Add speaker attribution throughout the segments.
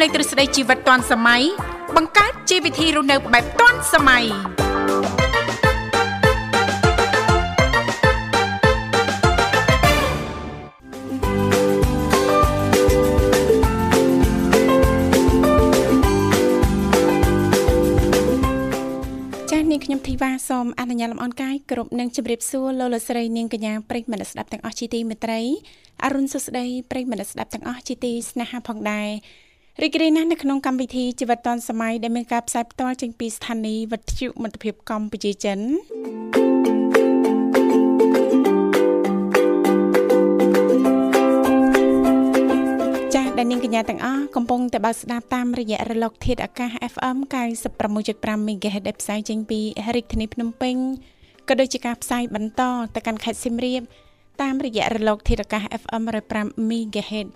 Speaker 1: លេងទ្រឹស្ដីជីវិតទាន់សម័យបង្កើតជីវវិធីរស់នៅបែបទាន់សម័យខ្ញុំធីវ៉ាសូមអនុញ្ញាតលំអរកាយគ្រប់នឹងជម្រាបសួរលោកលោកស្រីនាងកញ្ញាប្រិយមិត្តស្ដាប់ទាំងអស់ជាទីមេត្រីអរុនសុស្ដីប្រិយមិត្តស្ដាប់ទាំងអស់ជាទីស្នេហាផងដែរ រីករាយណាស់នៅក្នុងកម្មវិធីជីវិតឌွန်សម័យដែលមានការផ្សាយផ្ទាល់ចេញពីស្ថានីយ៍វិទ្យុមិត្តភាពកម្ពុជាចិនចាស់ដែលនាងកញ្ញាទាំងអស់កំពុងតែបើកស្ដាប់តាមរយៈរលក ធាតុអាកាស FM 96.5 MHz ដែលផ្សាយចេញពីរាជធានីភ្នំពេញក៏ដូចជាការផ្សាយបន្តទៅកាន់ខេត្តសៀមរាបតាមរយៈរលកធាតុអាកាស FM 105 MHz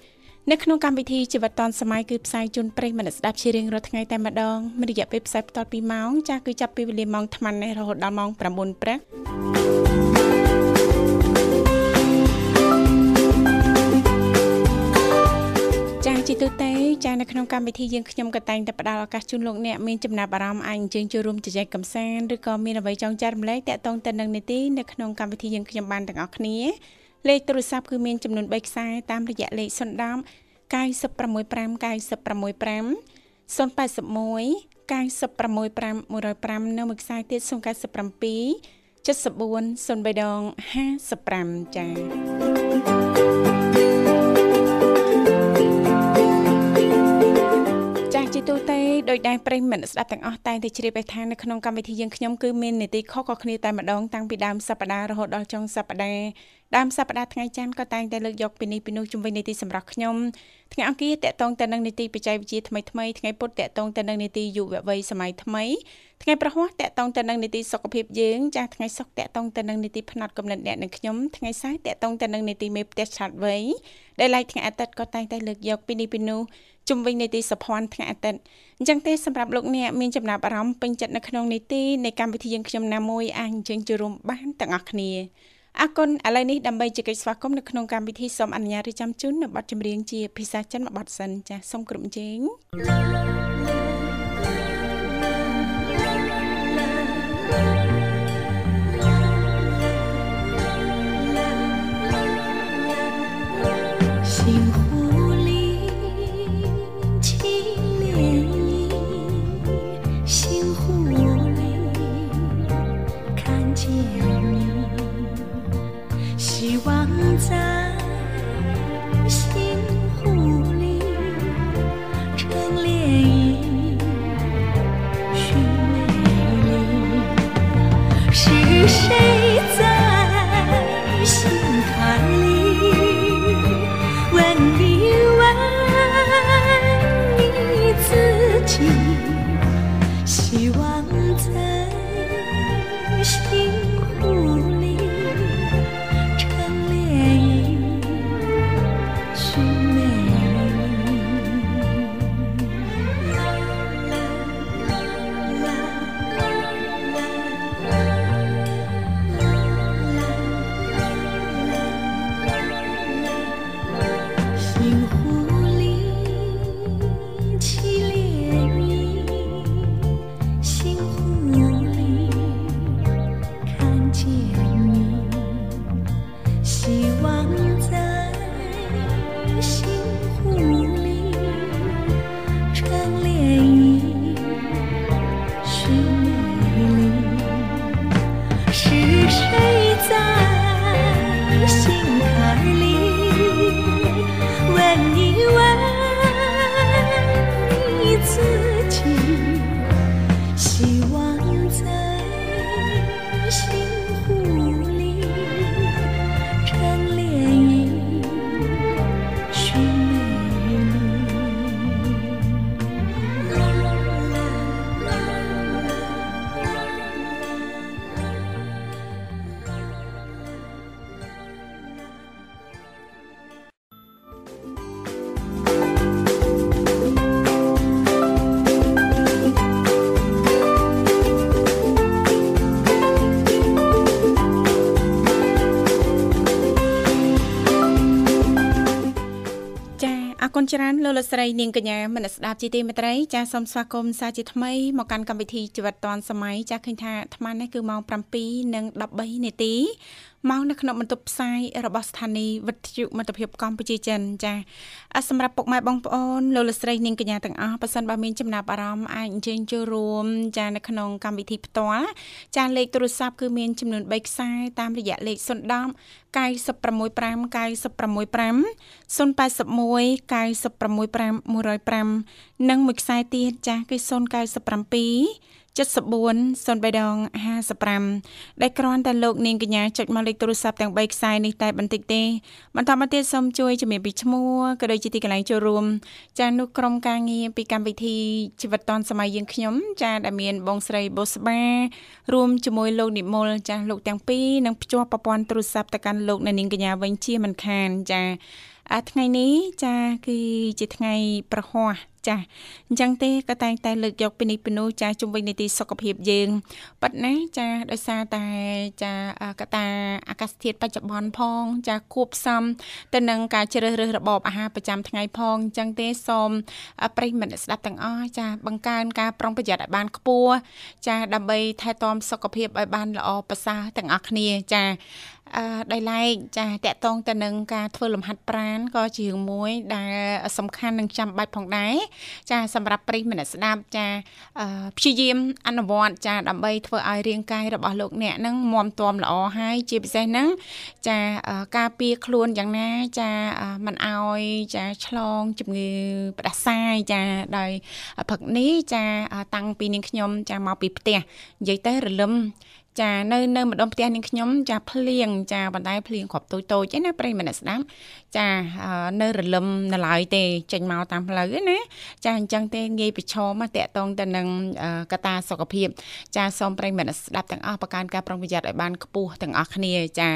Speaker 1: នៅក្នុងកម្មវិធីជីវិតឌុនសម័យគឺផ្សាយជូនប្រិយមិត្តស្ដាប់ជារៀងរាល់ថ្ងៃតែម្ដងមានរយៈពេលផ្សាយបន្តពីម៉ោងចាស់គឺចាប់ពីវេលាម៉ោង8:00នេះរហូតដល់ម៉ោង9:00ព្រឹកចាជីទូទៅចានៅក្នុងកម្មវិធីយើងខ្ញុំក៏តែងតែផ្ដល់ឱកាសជូនលោកអ្នកមានចំណាប់អារម្មណ៍អាចអញ្ជើញចូលរួមជជែកកម្សាន្តឬក៏មានអ្វីចង់ចែករំលែកតាក់ទងទៅនឹងនីតិនៅក្នុងកម្មវិធីយើងខ្ញុំបានទាំងអស់គ្នា លេខទូរស័ព្ទគឺមានចំនួន3ខ្សែតាមរយៈលេខ010 965 965 081 965 105នៅមួយខ្សែទៀត097 74 03ដង55ចា៎ជាទូទៅ ដោយដែរប្រិមិត្តស្ដាប់ទាំងអស់តែងតែជ្រាបថានៅក្នុងកម្មវិធីយើងខ្ញុំគឺមាននីតិខុសៗគ្នាតែម្ដងតាំងពីដើមសប្ដាហ៍រហូតដល់ចុងសប្ដាហ៍ដើមសប្តាហ៍ថ្ងៃច័ន្ទក៏តែងតែលើកយកពីនេះពីនោះជំវិញនីតិសម្រាប់ខ្ញុំថ្ងៃអង្គារតកតងទៅនឹងនីតិបច្ចេកវិទ្យាថ្មីថ្មីថ្ងៃពុធតកតងទៅនឹងនីតិយុវវ័យសម័យថ្មីថ្ងៃប្រហ័សតកតងទៅនឹងនីតិសុខភាពយើងចាស់ថ្ងៃសុក្រតកតងទៅនឹងនីតិផ្នែកកំណត់អ្នកនិងខ្ញុំថ្ងៃសៅរ៍តកតងទៅនឹងនីតិមេផ្ទះឆាត់វ័យដែលឡៃថ្ងៃអាទិត្យក៏តែងតែលើកយកពីនេះពីនោះ ជំវិញនីតិសុភ័ណ្ឌថ្ងៃអាទិត្យអញ្ចឹងទេសម្រាប់លោកអ្នកមានចំណាប់អារម្មណ៍ពេញចិត្តនៅក្នុងនីតិនៃកម្មវិធីយើងខ្ញុំណាមួយអាចអញ្ជើញចូលរួមបានទាំងអស់គ្នាអរគុណឥឡូវនេះដើម្បីជែកស្វាគមន៍នៅក្នុងកម្មវិធីសូមអនុញ្ញាតរៀបចំជូននៅប័ណ្ណចម្រៀងជាភាសាចិនមួយប័ណ្ណសិនចាសសូមគ្រប់ជេង អរគុណច្រើនលោកលស្រីនាងកញ្ញាមនស្ដាប់ជីទីមេត្រីចាសសូមស្វាគមន៍សាជាថ្មីមកកាន់កម្មវិធីជីវិតឌွန်សម័យចាសឃើញថាអាត្មានេះគឺម៉ោង7:13នាទី មកនៅក្នុងបន្ទប់ផ្សាយរបស់ស្ថានីយ៍វិទ្យុមិត្តភាពកម្ពុជាចិនចាសម្រាប់ពុកម៉ែបងប្អូនលោកលស្រីនាងកញ្ញាទាំងអស់ប៉ះសិនបើមានចំណាប់អារម្មណ៍អាចអញ្ជើញចូលរួមចានៅក្នុងកម្មវិធីផ្ទាល់ចាលេខទូរស័ព្ទគឺមានចំនួន3ខ្សែតាមរយៈលេខ010 965 965 081 965 105និងមួយខ្សែទៀតចាស់គឺ097 74 03ដង55ដែលគ្រាន់តែលោកនាងកញ្ញាចុចមកលេខទូរស័ព្ទទាំង3ខ្សែនេះតែបន្តិចទេបន្តមកទៀតសូមជួយជំរាបពីឈ្មោះក៏ដូចជាទីកន្លែងចូលរួមចានោះក្រុមការងារពីកម្មវិធីជីវិតឌុនសម័យយើងខ្ញុំចាដែលមានបងស្រីបូស្បារួមជាមួយលោកនិមលចាលោកទាំងពីរនឹងភ្ជាប់ប្រព័ន្ធទូរស័ព្ទទៅកាន់លោកនាងកញ្ញាវិញជាមិនខានចា អាថ្ងៃនេះចាគឺជាថ្ងៃប្រហ័សចាស់អញ្ចឹងទេក៏តែងតែលើកយកពីនេះពីនោះចាស់ជុំវិញនីតិសុខភាពយើងប៉ិតណាចាស់ដោយសារតែចាស់កតាអាកាសធាតុបច្ចុប្បន្នផង ចាស់គួបផ្សំទៅនឹងការជ្រើសរើសរបបអាហារប្រចាំថ្ងៃផងអញ្ចឹងទេសូមប្រិយមិត្តស្ដាប់ទាំងអស់ចាស់បង្កើនការប្រុងប្រយ័ត្នឲ្យបានខ្ពស់ចាស់ដើម្បីថែទាំសុខភាពឲ្យបានល្អប្រសើរទាំងអស់គ្នាចាស់អឺ ដោយឡែកចាតកតងទៅនឹងការធ្វើលំហាត់ប្រាណក៏ជារឿងមួយ ដែលសំខាន់និងចាំបាច់ផងដែរចាសម្រាប់ប្រិយមិត្តស្ដាប់ចាព្យាយាមអនុវត្តចាដើម្បីធ្វើឲ្យរាងកាយរបស់លោកអ្នកនឹងមាំទាំល្អហើយជាពិសេសហ្នឹងចាការពារខ្លួនយ៉ាងណាចាមិនឲ្យចាឆ្លងជំងឺផ្ដាសាយចាដោយព្រឹកនេះចាតាំងពីនាងខ្ញុំចាមកពីផ្ទះនិយាយទៅរលឹម ចានៅនៅម្ដុំផ្ទះនាងខ្ញុំចាភ្លៀងចាបណ្ដៃភ្លៀងគ្រាប់តូចតូចឯណាប្រិយមិត្តស្ដាប់ចានៅរលឹមនៅឡើយទេចេញមកតាមផ្លូវណាចាអញ្ចឹងទេងាយប្រឈមតាក់តងទៅនឹងកតាសុខភាព ចាសូមប្រិយមិត្តស្ដាប់ទាំងអស់ប្រកាន់ការប្រុងប្រយ័ត្នឲ្យបានខ្ពស់ទាំងអស់គ្នាចា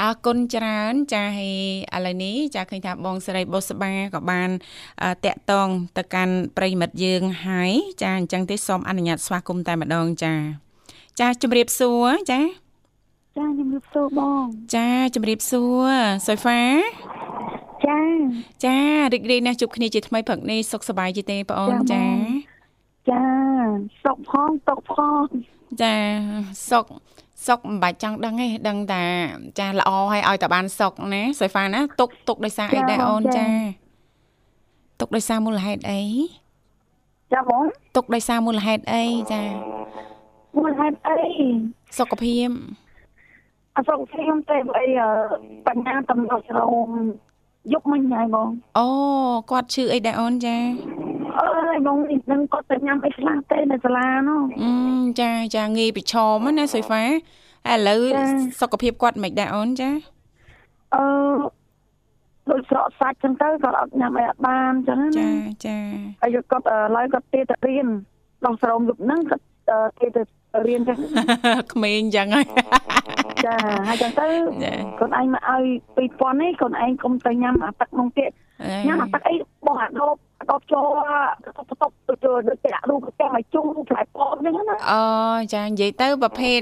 Speaker 1: អរគុណច្រើនចាហើយឥឡូវនេះចាឃើញថាបងស្រីបុស្បាក៏បានតាក់តងទៅកាន់ប្រិយមិត្តយើងហើយចាអញ្ចឹងទេសូមអនុញ្ញាតស្វាគមន៍តែម្ដងចា ចាជំរាបសួរចា
Speaker 2: ចាជំរាបសួរបង
Speaker 1: ចាជំរាបសួរសុយហ្វា
Speaker 2: ចា
Speaker 1: ចារីករាយណាស់ជួបគ្នាជាថ្មីព្រឹកនេះសុខសប្បាយជាទេបងអូនចា
Speaker 2: ចាសុខផងទុកផង
Speaker 1: ចាសុខសុកមិនបាច់ចង់ដឹងទេដឹងតែចាល្អហើយឲ្យតែបានសុកណាសុយហ្វាណាទុកទុកដោយសារអីដែរអូនចា ទុកដោយសារមូលហេតុអី
Speaker 2: ចាបង
Speaker 1: ទុកដោយសារមូលហេតុអីចា
Speaker 2: មូលហេតុអី
Speaker 1: សុខភាព
Speaker 2: អសុខភាពតែអីបញ្ញាតំណស្រោមយកមិញហើយបង
Speaker 1: អូគាត់ឈឺអីដែរអូនចា
Speaker 2: អើយបងនេះនឹងគាត់ទៅញ៉ាំអីខ្លះទេនៅសាលានោះ
Speaker 1: អឺចាចាងាយប្រឈមណាសុយហ្វាឥឡូវសុខភាពគាត់មិនដែរអូនចា
Speaker 2: អឺដូចស្រកសាច់ចឹងទៅគាត់អត់ញ៉ាំអីអត់បានចឹងណា
Speaker 1: ចាចា
Speaker 2: ហើយគាត់ឥឡូវគាត់ទៀតទៅរៀនដល់ស្រោមយប់ហ្នឹងគាត់គេទៅ រៀនចឹង
Speaker 1: ក្មេងចឹងហើយ
Speaker 2: ចាហើយចឹងទៅកូនឯងមកឲ្យ2000នេះកូនឯងកុំទៅញ៉ាំអាទឹកនោះទៀតញ៉ាំអាទឹកអីបោះអាដបដបចូលតបតបទៅដូចតែរូបទាំងឲ្យជុំផ្លែប៉ចឹងណា
Speaker 1: អូចានិយាយទៅប្រភេទ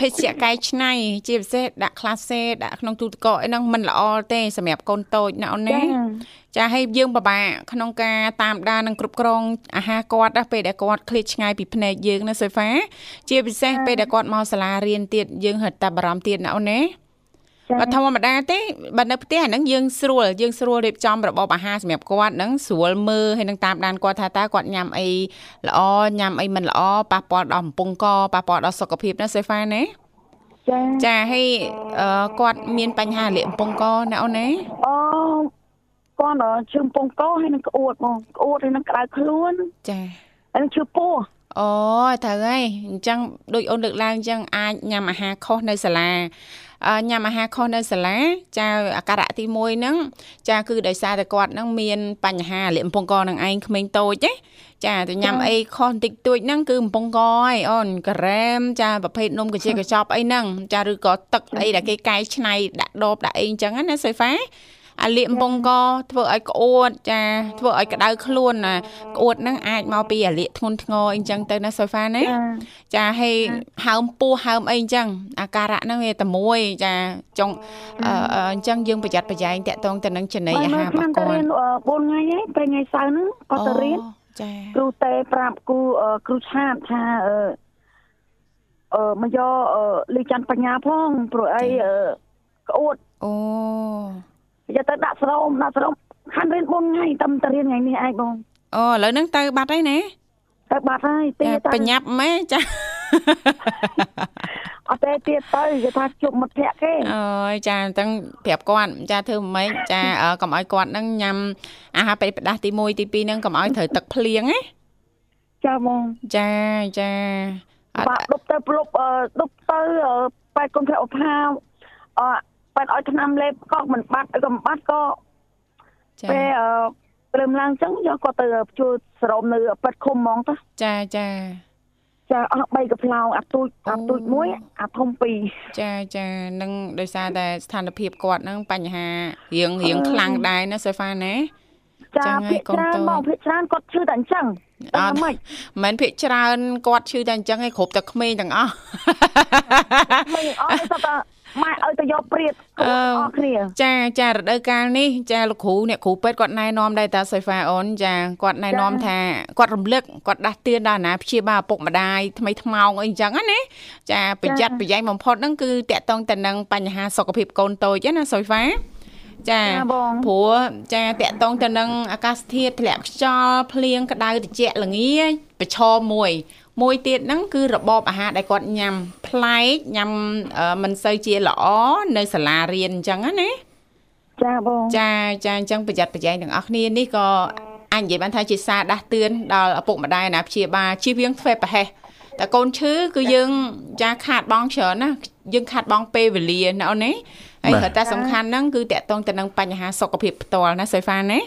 Speaker 1: ភេសជ្ជៈកែច្នៃជាពិសេសដាក់ក្លាសេដាក់ក្នុងទូទឹកកកអីហ្នឹងមិនល្អទេសម្រាប់កូនតូចណាអូនណាចាហើយយើងពិបាកក្នុងការតាមដាននិងគ្រប់គ្រងអាហារគាត់ណាពេលដែលគាត់ឃ្លាតឆ្ងាយពីភ្នែកយើងណាសូហ្វាជាពិសេសពេលដែលគាត់មកសាលារៀនទៀតយើងហិតតែបារម្ភទៀតណាអូនណា បើធម្មតាទេបើនៅផ្ទះហ្នឹងយើងស្រួលយើងស្រួលរៀបចំរបបអាហារសម្រាប់គាត់ហ្នឹងស្រួលមើលហើយនឹងតាមដានគាត់ថាតើគាត់ញ៉ាំអីល្អញ៉ាំអីមិនល្អប៉ះពាល់ដល់កំពង់កប៉ះពាល់ដល់សុខភាពណាសេហ្វាណា
Speaker 2: ចា
Speaker 1: ចាហើយគាត់មានបញ្ហាលាកកំពង់កណាអូនណា
Speaker 2: អូគាត់ជើងពងកហើយនឹងក្អួតបងក្អួតហើយនឹងក្តៅខ្លួន
Speaker 1: ចា
Speaker 2: ហើយនឹងឈឺពោះ
Speaker 1: អូត្រូវហើយអញ្ចឹងដូចអូនលើកឡើងអញ្ចឹងអាចញ៉ាំអាហារខុសនៅសាលា ញ៉ាំអាហារខុសនៅសាលាចាអាការៈទី1ហ្នឹងចាគឺដោយសារតែគាត់ហ្នឹងមានបញ្ហាលាកកំពង់កនឹងឯងក្មេងតូចណាចាទៅញ៉ាំអីខុសបន្តិចតួចហ្នឹងគឺកំពង់កហើយអូនការ៉េមចាប្រភេទនំកាជាកញ្ចប់អីហ្នឹងចាឬក៏ទឹកអីដែលគេកែច្នៃដាក់ដបដាក់អីអញ្ចឹងណាសុយហ្វា អាលៀកកំពង់កធ្វើឲ្យក្អួតចាធ្វើឲ្យក្តៅខ្លួនណាក្អួតហ្នឹងអាចមកពីអាលៀកធ្ងន់ធ្ងរអីចឹងទៅណាសូហ្វាណាចាហើយហើមពោះហើមអីចឹងអាការៈហ្នឹងវាតែមួយចាចុងអញ្ចឹងយើងប្រយ័ត្នប្រយែងតាក់ទងទៅនឹងចំណីអាហាររបស់គាត់4
Speaker 2: ថ្ងៃឯងពេលថ្ងៃសៅរ៍ហ្នឹងគាត់ទៅរៀនចាគ្រូតេប្រាប់គ្រូគ្រូឆាតថាអឺអឺមកយកលីច័ន្ទបញ្ញាផងព្រោះអីក្អួត
Speaker 1: អូ
Speaker 2: យកទៅដាក់ស្រោមដាក់ស្រោមខានរៀន4ថ្ងៃតែទៅរៀនថ្ងៃនេះឯងបង
Speaker 1: អូឥឡូវហ្នឹងទៅបាត់ហើយណា
Speaker 2: ទៅបាត់ហើយ
Speaker 1: ទីទៅបញ្ញាប់ម៉ែចា
Speaker 2: អត់ទេទៀតទៅគេថាជប់មិត្តភក្តិគេ
Speaker 1: អើយចាអញ្ចឹងប្រាប់គាត់ចាធ្វើម៉េចចាកុំឲ្យគាត់ហ្នឹងញ៉ាំអាហារពេលផ្ដាស់ទី1ទី2ហ្នឹងកុំឲ្យត្រូវទឹកភ្លៀងណា
Speaker 2: ចាបង
Speaker 1: ចាចា
Speaker 2: បាក់ដប់ទៅផ្លុបដប់ទៅបែកកុំធ្វើអផាអ បែកឲ្យឆ្នាំលេបក៏មិនបាត់ក៏មិនបាត់ក៏ពេលព្រមឡើងចឹងយកគាត់ទៅជួយស្រោមនៅប៉ិតឃុំហ្មងទៅ
Speaker 1: ចាចា
Speaker 2: ចាអស់3កផ្លោងអាទូចអាទូចមួយអាធំ2
Speaker 1: ចាចានឹងដោយសារតែស្ថានភាពគាត់ហ្នឹងបញ្ហារៀងរៀងខ្លាំងដែរណាសូហ្វាណា
Speaker 2: ចាភាគច្រើនមកភាគច្រើនគាត់ឈឺតែអញ្ចឹង
Speaker 1: អត់មិនមែនភាគច្រើនគាត់ឈឺតែអញ្ចឹងឯងគ្រប់តែក្មេងទាំងអស់
Speaker 2: មិនអត់ទេតែ ម៉ែឲ្យទៅយកព្រាតអស់គ្នា
Speaker 1: ចាចារដូវកាលនេះចាលោកគ្រូអ្នកគ្រូពេទ្យគាត់ណែនាំដែរតាសុយហ្វាអូនចាគាត់ណែនាំថាគាត់រំលឹកគាត់ដាស់តឿនដល់ណាព្យាបាលឪពុកម្ដាយថ្មីថ្មោងអីចឹងណាចាប្រយ័ត្នប្រយែងបំផុតហ្នឹងគឺតកតងទៅនឹងបញ្ហាសុខភាពកូនតូចណាសុយហ្វាចាព្រោះចាតកតងទៅនឹងអាកាសធាតុធ្លាក់ខ្យល់ភ្លៀងក្តៅត្រជាក់ល្ងាប្រឈមមួយ មួយទៀតហ្នឹងគឺរបបអាហារដែលគាត់ញ៉ាំប្លែកញ៉ាំមិនសូវជាល្អនៅសាលារៀនអញ្ចឹងណា
Speaker 2: ចាបង
Speaker 1: ចាចាអញ្ចឹងប្រយ័ត្នប្រយែងទាំងអស់គ្នានេះក៏អាចនិយាយបានថាជាសារដាស់តឿនដល់ឪពុកម្ដាយណាព្យាបាលជៀសវាងធ្វើប្រហែសតែកូនឈឺគឺយើងចាខាតបងច្រើនណាយើងខាតបងពេលវេលាណាអូនណាហើយក៏តែសំខាន់ហ្នឹងគឺតកតងទៅនឹងបញ្ហាសុខភាពផ្ទាល់ណាសុយហ្វាណា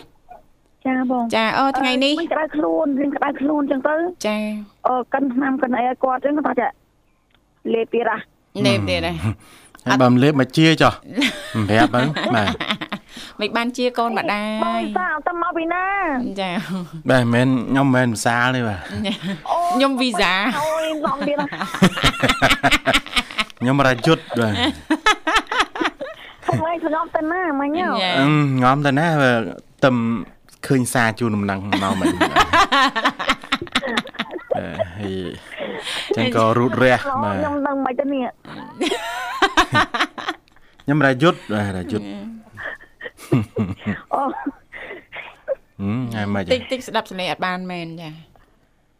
Speaker 2: ចាបង
Speaker 1: ចាអូថ្ងៃនេះ
Speaker 2: ក្តៅខ្លួនរៀងក្តៅខ្លួនចឹងទៅ
Speaker 1: ចា
Speaker 2: អឺកិនឆ្នាំកិនអីឲ្យគាត់ចឹងគាត់ចាលេបទៀតហ៎
Speaker 1: លេបទៀតហ៎
Speaker 3: ហើយបើមិនលេបមកជាចុះប្រាប់ហ្នឹងបាទ
Speaker 1: មិនបានជាកូនម្ដាយ
Speaker 2: សាទៅមកពីណា
Speaker 1: ចា
Speaker 3: បាទមិនខ្ញុំមិនមែនភាសាទេបាទ
Speaker 1: ខ្ញុំវីសា
Speaker 2: អូយឡំទៀត
Speaker 3: ខ្ញុំរាយុទ្ធបាទ
Speaker 2: ខ្ញុំខ្ញុំទៅណាមិញ
Speaker 3: ងំទៅណាទឹម ឃើញសារជូនដំណឹងមកមិនអឺចឹងក៏រូតរះ
Speaker 2: បាទខ្ញុំដឹងមិនទៅនេះ
Speaker 3: ខ្ញុំរាយុទ្ធបាទរាយុទ្ធអូហឹមហើយមិន
Speaker 1: តិចតិចស្ដាប់សំឡេងអត់បានមែនចា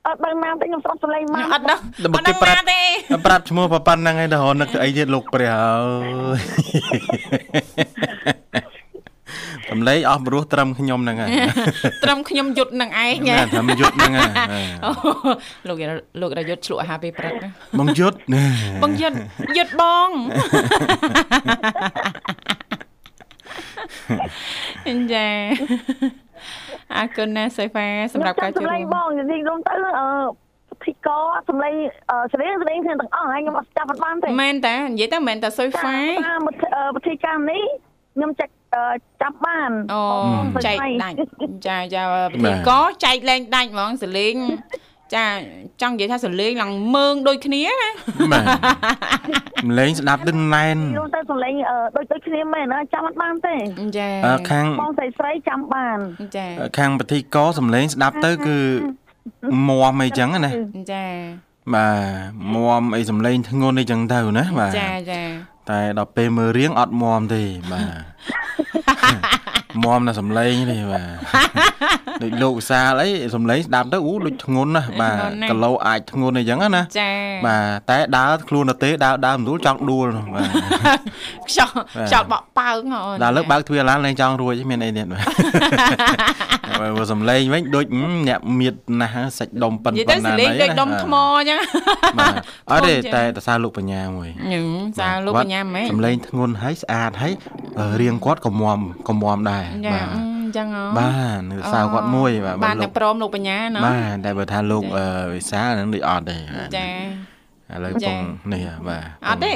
Speaker 2: អត់ដឹងណាទេខ្ញុំស្ដាប់សំឡេងមក
Speaker 1: អត់ដឹងអត់ដឹង
Speaker 3: ណាទេប្រាប់ឈ្មោះប៉ុណ្្នឹងឯងដល់នឹកអីទៀតលោកព្រះអើយ សំឡេងអស់ព្រោះត្រឹមខ្ញុំហ្នឹងហើយ
Speaker 1: ត្រឹមខ្ញុំយុទ្ធនឹងឯងណា
Speaker 3: ត្រឹមយុទ្ធហ្នឹងហើយ
Speaker 1: លោកលោករយុទ្ធឆ្លក់អាហារពេលព្រឹក
Speaker 3: បងយុទ្ធ
Speaker 1: បងយុទ្ធយុទ្ធបងអញ្ចឹងអរគុណណាសុយហ្វាសម្រាប់ការ
Speaker 2: ជួយរួមបងនិយាយរួមទៅអឺធីកសំឡេងសំឡេងសំឡេងគ្នាទាំងអស់ហើយខ្ញុំអត់ចាប់បានទេ
Speaker 1: មែនតានិយាយទៅមែនតាសុយហ្វា
Speaker 2: វិធីការនេះខ្ញុំចែក ចាប់បាន
Speaker 1: អូចែកដាច់ចាចាប្រធានកចែកលែងដាច់ហ្មងសលេងចាចង់និយាយថាសលេងឡើងមើងដូចគ្នាណា
Speaker 3: បាទសលេងស្ដាប់ដូចណែន
Speaker 2: យល់ទៅសលេងដូចដូចគ្នាមែនណាចាំអត់បានទេ
Speaker 1: ចា
Speaker 3: ខាង
Speaker 2: បងស្រីស្រីចាំបាន
Speaker 1: ចា
Speaker 3: ខាងប្រតិកសលេងស្ដាប់ទៅគឺមមអីចឹងណា
Speaker 1: ចា
Speaker 3: បាទមមអីសំឡេងធ្ងន់អីចឹងទៅណាបាទ
Speaker 1: ចាចា
Speaker 3: តែដល់ពេលមើលរៀងអត់មមទេបាទ មមណាសំឡេងនេះបាទដូចលោកវិសាលអីសំឡេងស្ដាប់ទៅអូដូចធ្ងន់ណាបាទគីឡូអាចធ្ងន់អីចឹងណា
Speaker 1: ចា
Speaker 3: បាទតែដើរខ្លួនទៅទេដើរដើរមិនរួលចង់ដួលបាទ
Speaker 1: ខ្យល់ខ្យល់បក់ប៉ើងអូន
Speaker 3: ដល់លើបើកទ្វារឡានលែងចង់រួចមានអីទៀតបាទបើសំឡេងវិញដូចអ្នកមៀតណាស់សាច់ដុំប៉ុណ្ណា
Speaker 1: ណានេះដូចដុំថ្មអញ្ចឹង
Speaker 3: បាទអត់ទេតែតសើលោកបញ្ញាមួយ
Speaker 1: សើលោកបញ្ញាមែន
Speaker 3: សំឡេងធ្ងន់ហើយស្អាតហើយរៀងគាត់ក៏មមក៏មមដែរ
Speaker 1: បាទអញ្ចឹងហ៎
Speaker 3: បាទនៅសៅគាត់មួយ
Speaker 1: បាទបានតែព្រមលោកបញ្ញាណា
Speaker 3: បាទតែបើថាលោកវិសាលនឹងដូចអត់ទេ
Speaker 1: ចា
Speaker 3: ឥឡូវពងនេះបាទ
Speaker 1: អត់ទេ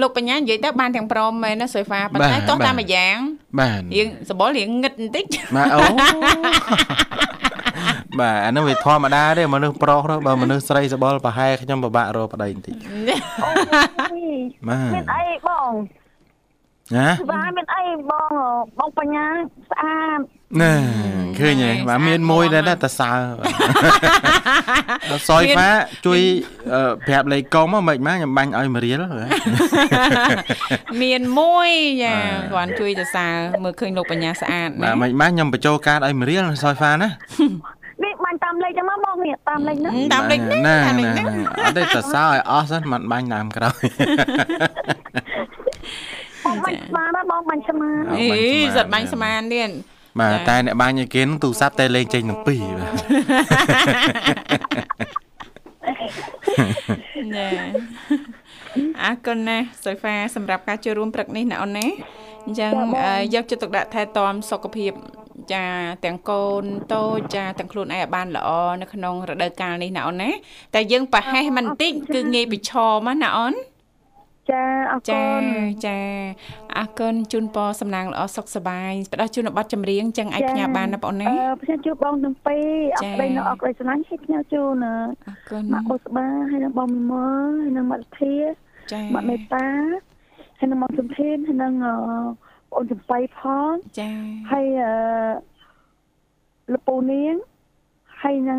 Speaker 1: លោកបញ្ញានិយាយទៅបានទាំងព្រមមែនណាសុយហ្វាប៉ុន្តែទោះតែមួយយ៉ាង
Speaker 3: បាទ
Speaker 1: រៀងសបល់រៀងងឹតបន្តិច
Speaker 3: បាទអូបាទអានោះវាធម្មតាទេមនុស្សប្រុសទៅបើមនុស្សស្រីសបល់ប្រហែលខ្ញុំពិបាករកប្តីបន្តិច
Speaker 4: បាទមានអីបង
Speaker 3: ណា
Speaker 4: បាទមានអីបងបងបញ្ញាស្អាត
Speaker 3: ណែឃើញហ៎បាទមានមួយដែរតសើដល់សយហ្វាជួយប្រាប់លេខកុំមកមិនម៉ាខ្ញុំបាញ់ឲ្យមរៀល
Speaker 1: មានមួយយ៉ាគ្រាន់ជួយតសើមើលឃើញលោកបញ្ញាស្អាត
Speaker 3: ណាបាទមិនម៉ាខ្ញុំបញ្ចូលកាតឲ្យមរៀលសយហ្វាណា
Speaker 4: នេះបាញ់តាមលេខចាំមកបងនេះតាមលេខហ្នឹង
Speaker 1: តាមលេខហ្នឹង
Speaker 3: តាមលេខហ្នឹងអត់ទេតសើឲ្យអស់សិនមិនបាញ់តាមក្រោយ
Speaker 4: បងបាញ់ស្មានណាបងបាញ់ស្មាន
Speaker 1: អីសិតបាញ់ស្មានទៀត
Speaker 3: បាទតែអ្នកបាញ់ឲ្យគេនឹងទូរស័ព្ទតែលេងចេញទាំងពីរបាទ
Speaker 1: ណែអរគុណណាស់សូហ្វាសម្រាប់ការចូលរួមព្រឹកនេះណាអូនណាអញ្ចឹងយកចិត្តទុកដាក់ថែទាំសុខភាពចាទាំងកូនតូចចាទាំងខ្លួនឯងឲ្យបានល្អនៅក្នុងរដូវកាលនេះណាអូនណាតែយើងប្រហែសមិនតិចគឺងាយប្រឈមណាអូន
Speaker 4: ចា អរគុណ
Speaker 1: ចាអរគុណជូនពរសំណាងល្អសុខសប្បាយផ្ដោះជូនប័ណ្ណចម្រៀងចឹងអាចផ្ញើបានណាបងណា
Speaker 4: អឺផ្ញើជូនបងទាំងពីរអរគុណអរគុណស្រឡាញ់ឲ្យផ្ញើជូន
Speaker 1: អរគុណ
Speaker 4: មកបុស្បាហើយនឹងបងមីមើហើយនឹងមកធា
Speaker 1: ចា
Speaker 4: មកមេតាហើយនឹងមកសំធានហើយនឹងបងចំបៃផង
Speaker 1: ចា
Speaker 4: ហើយអឺលពូនាង ហើយនឹង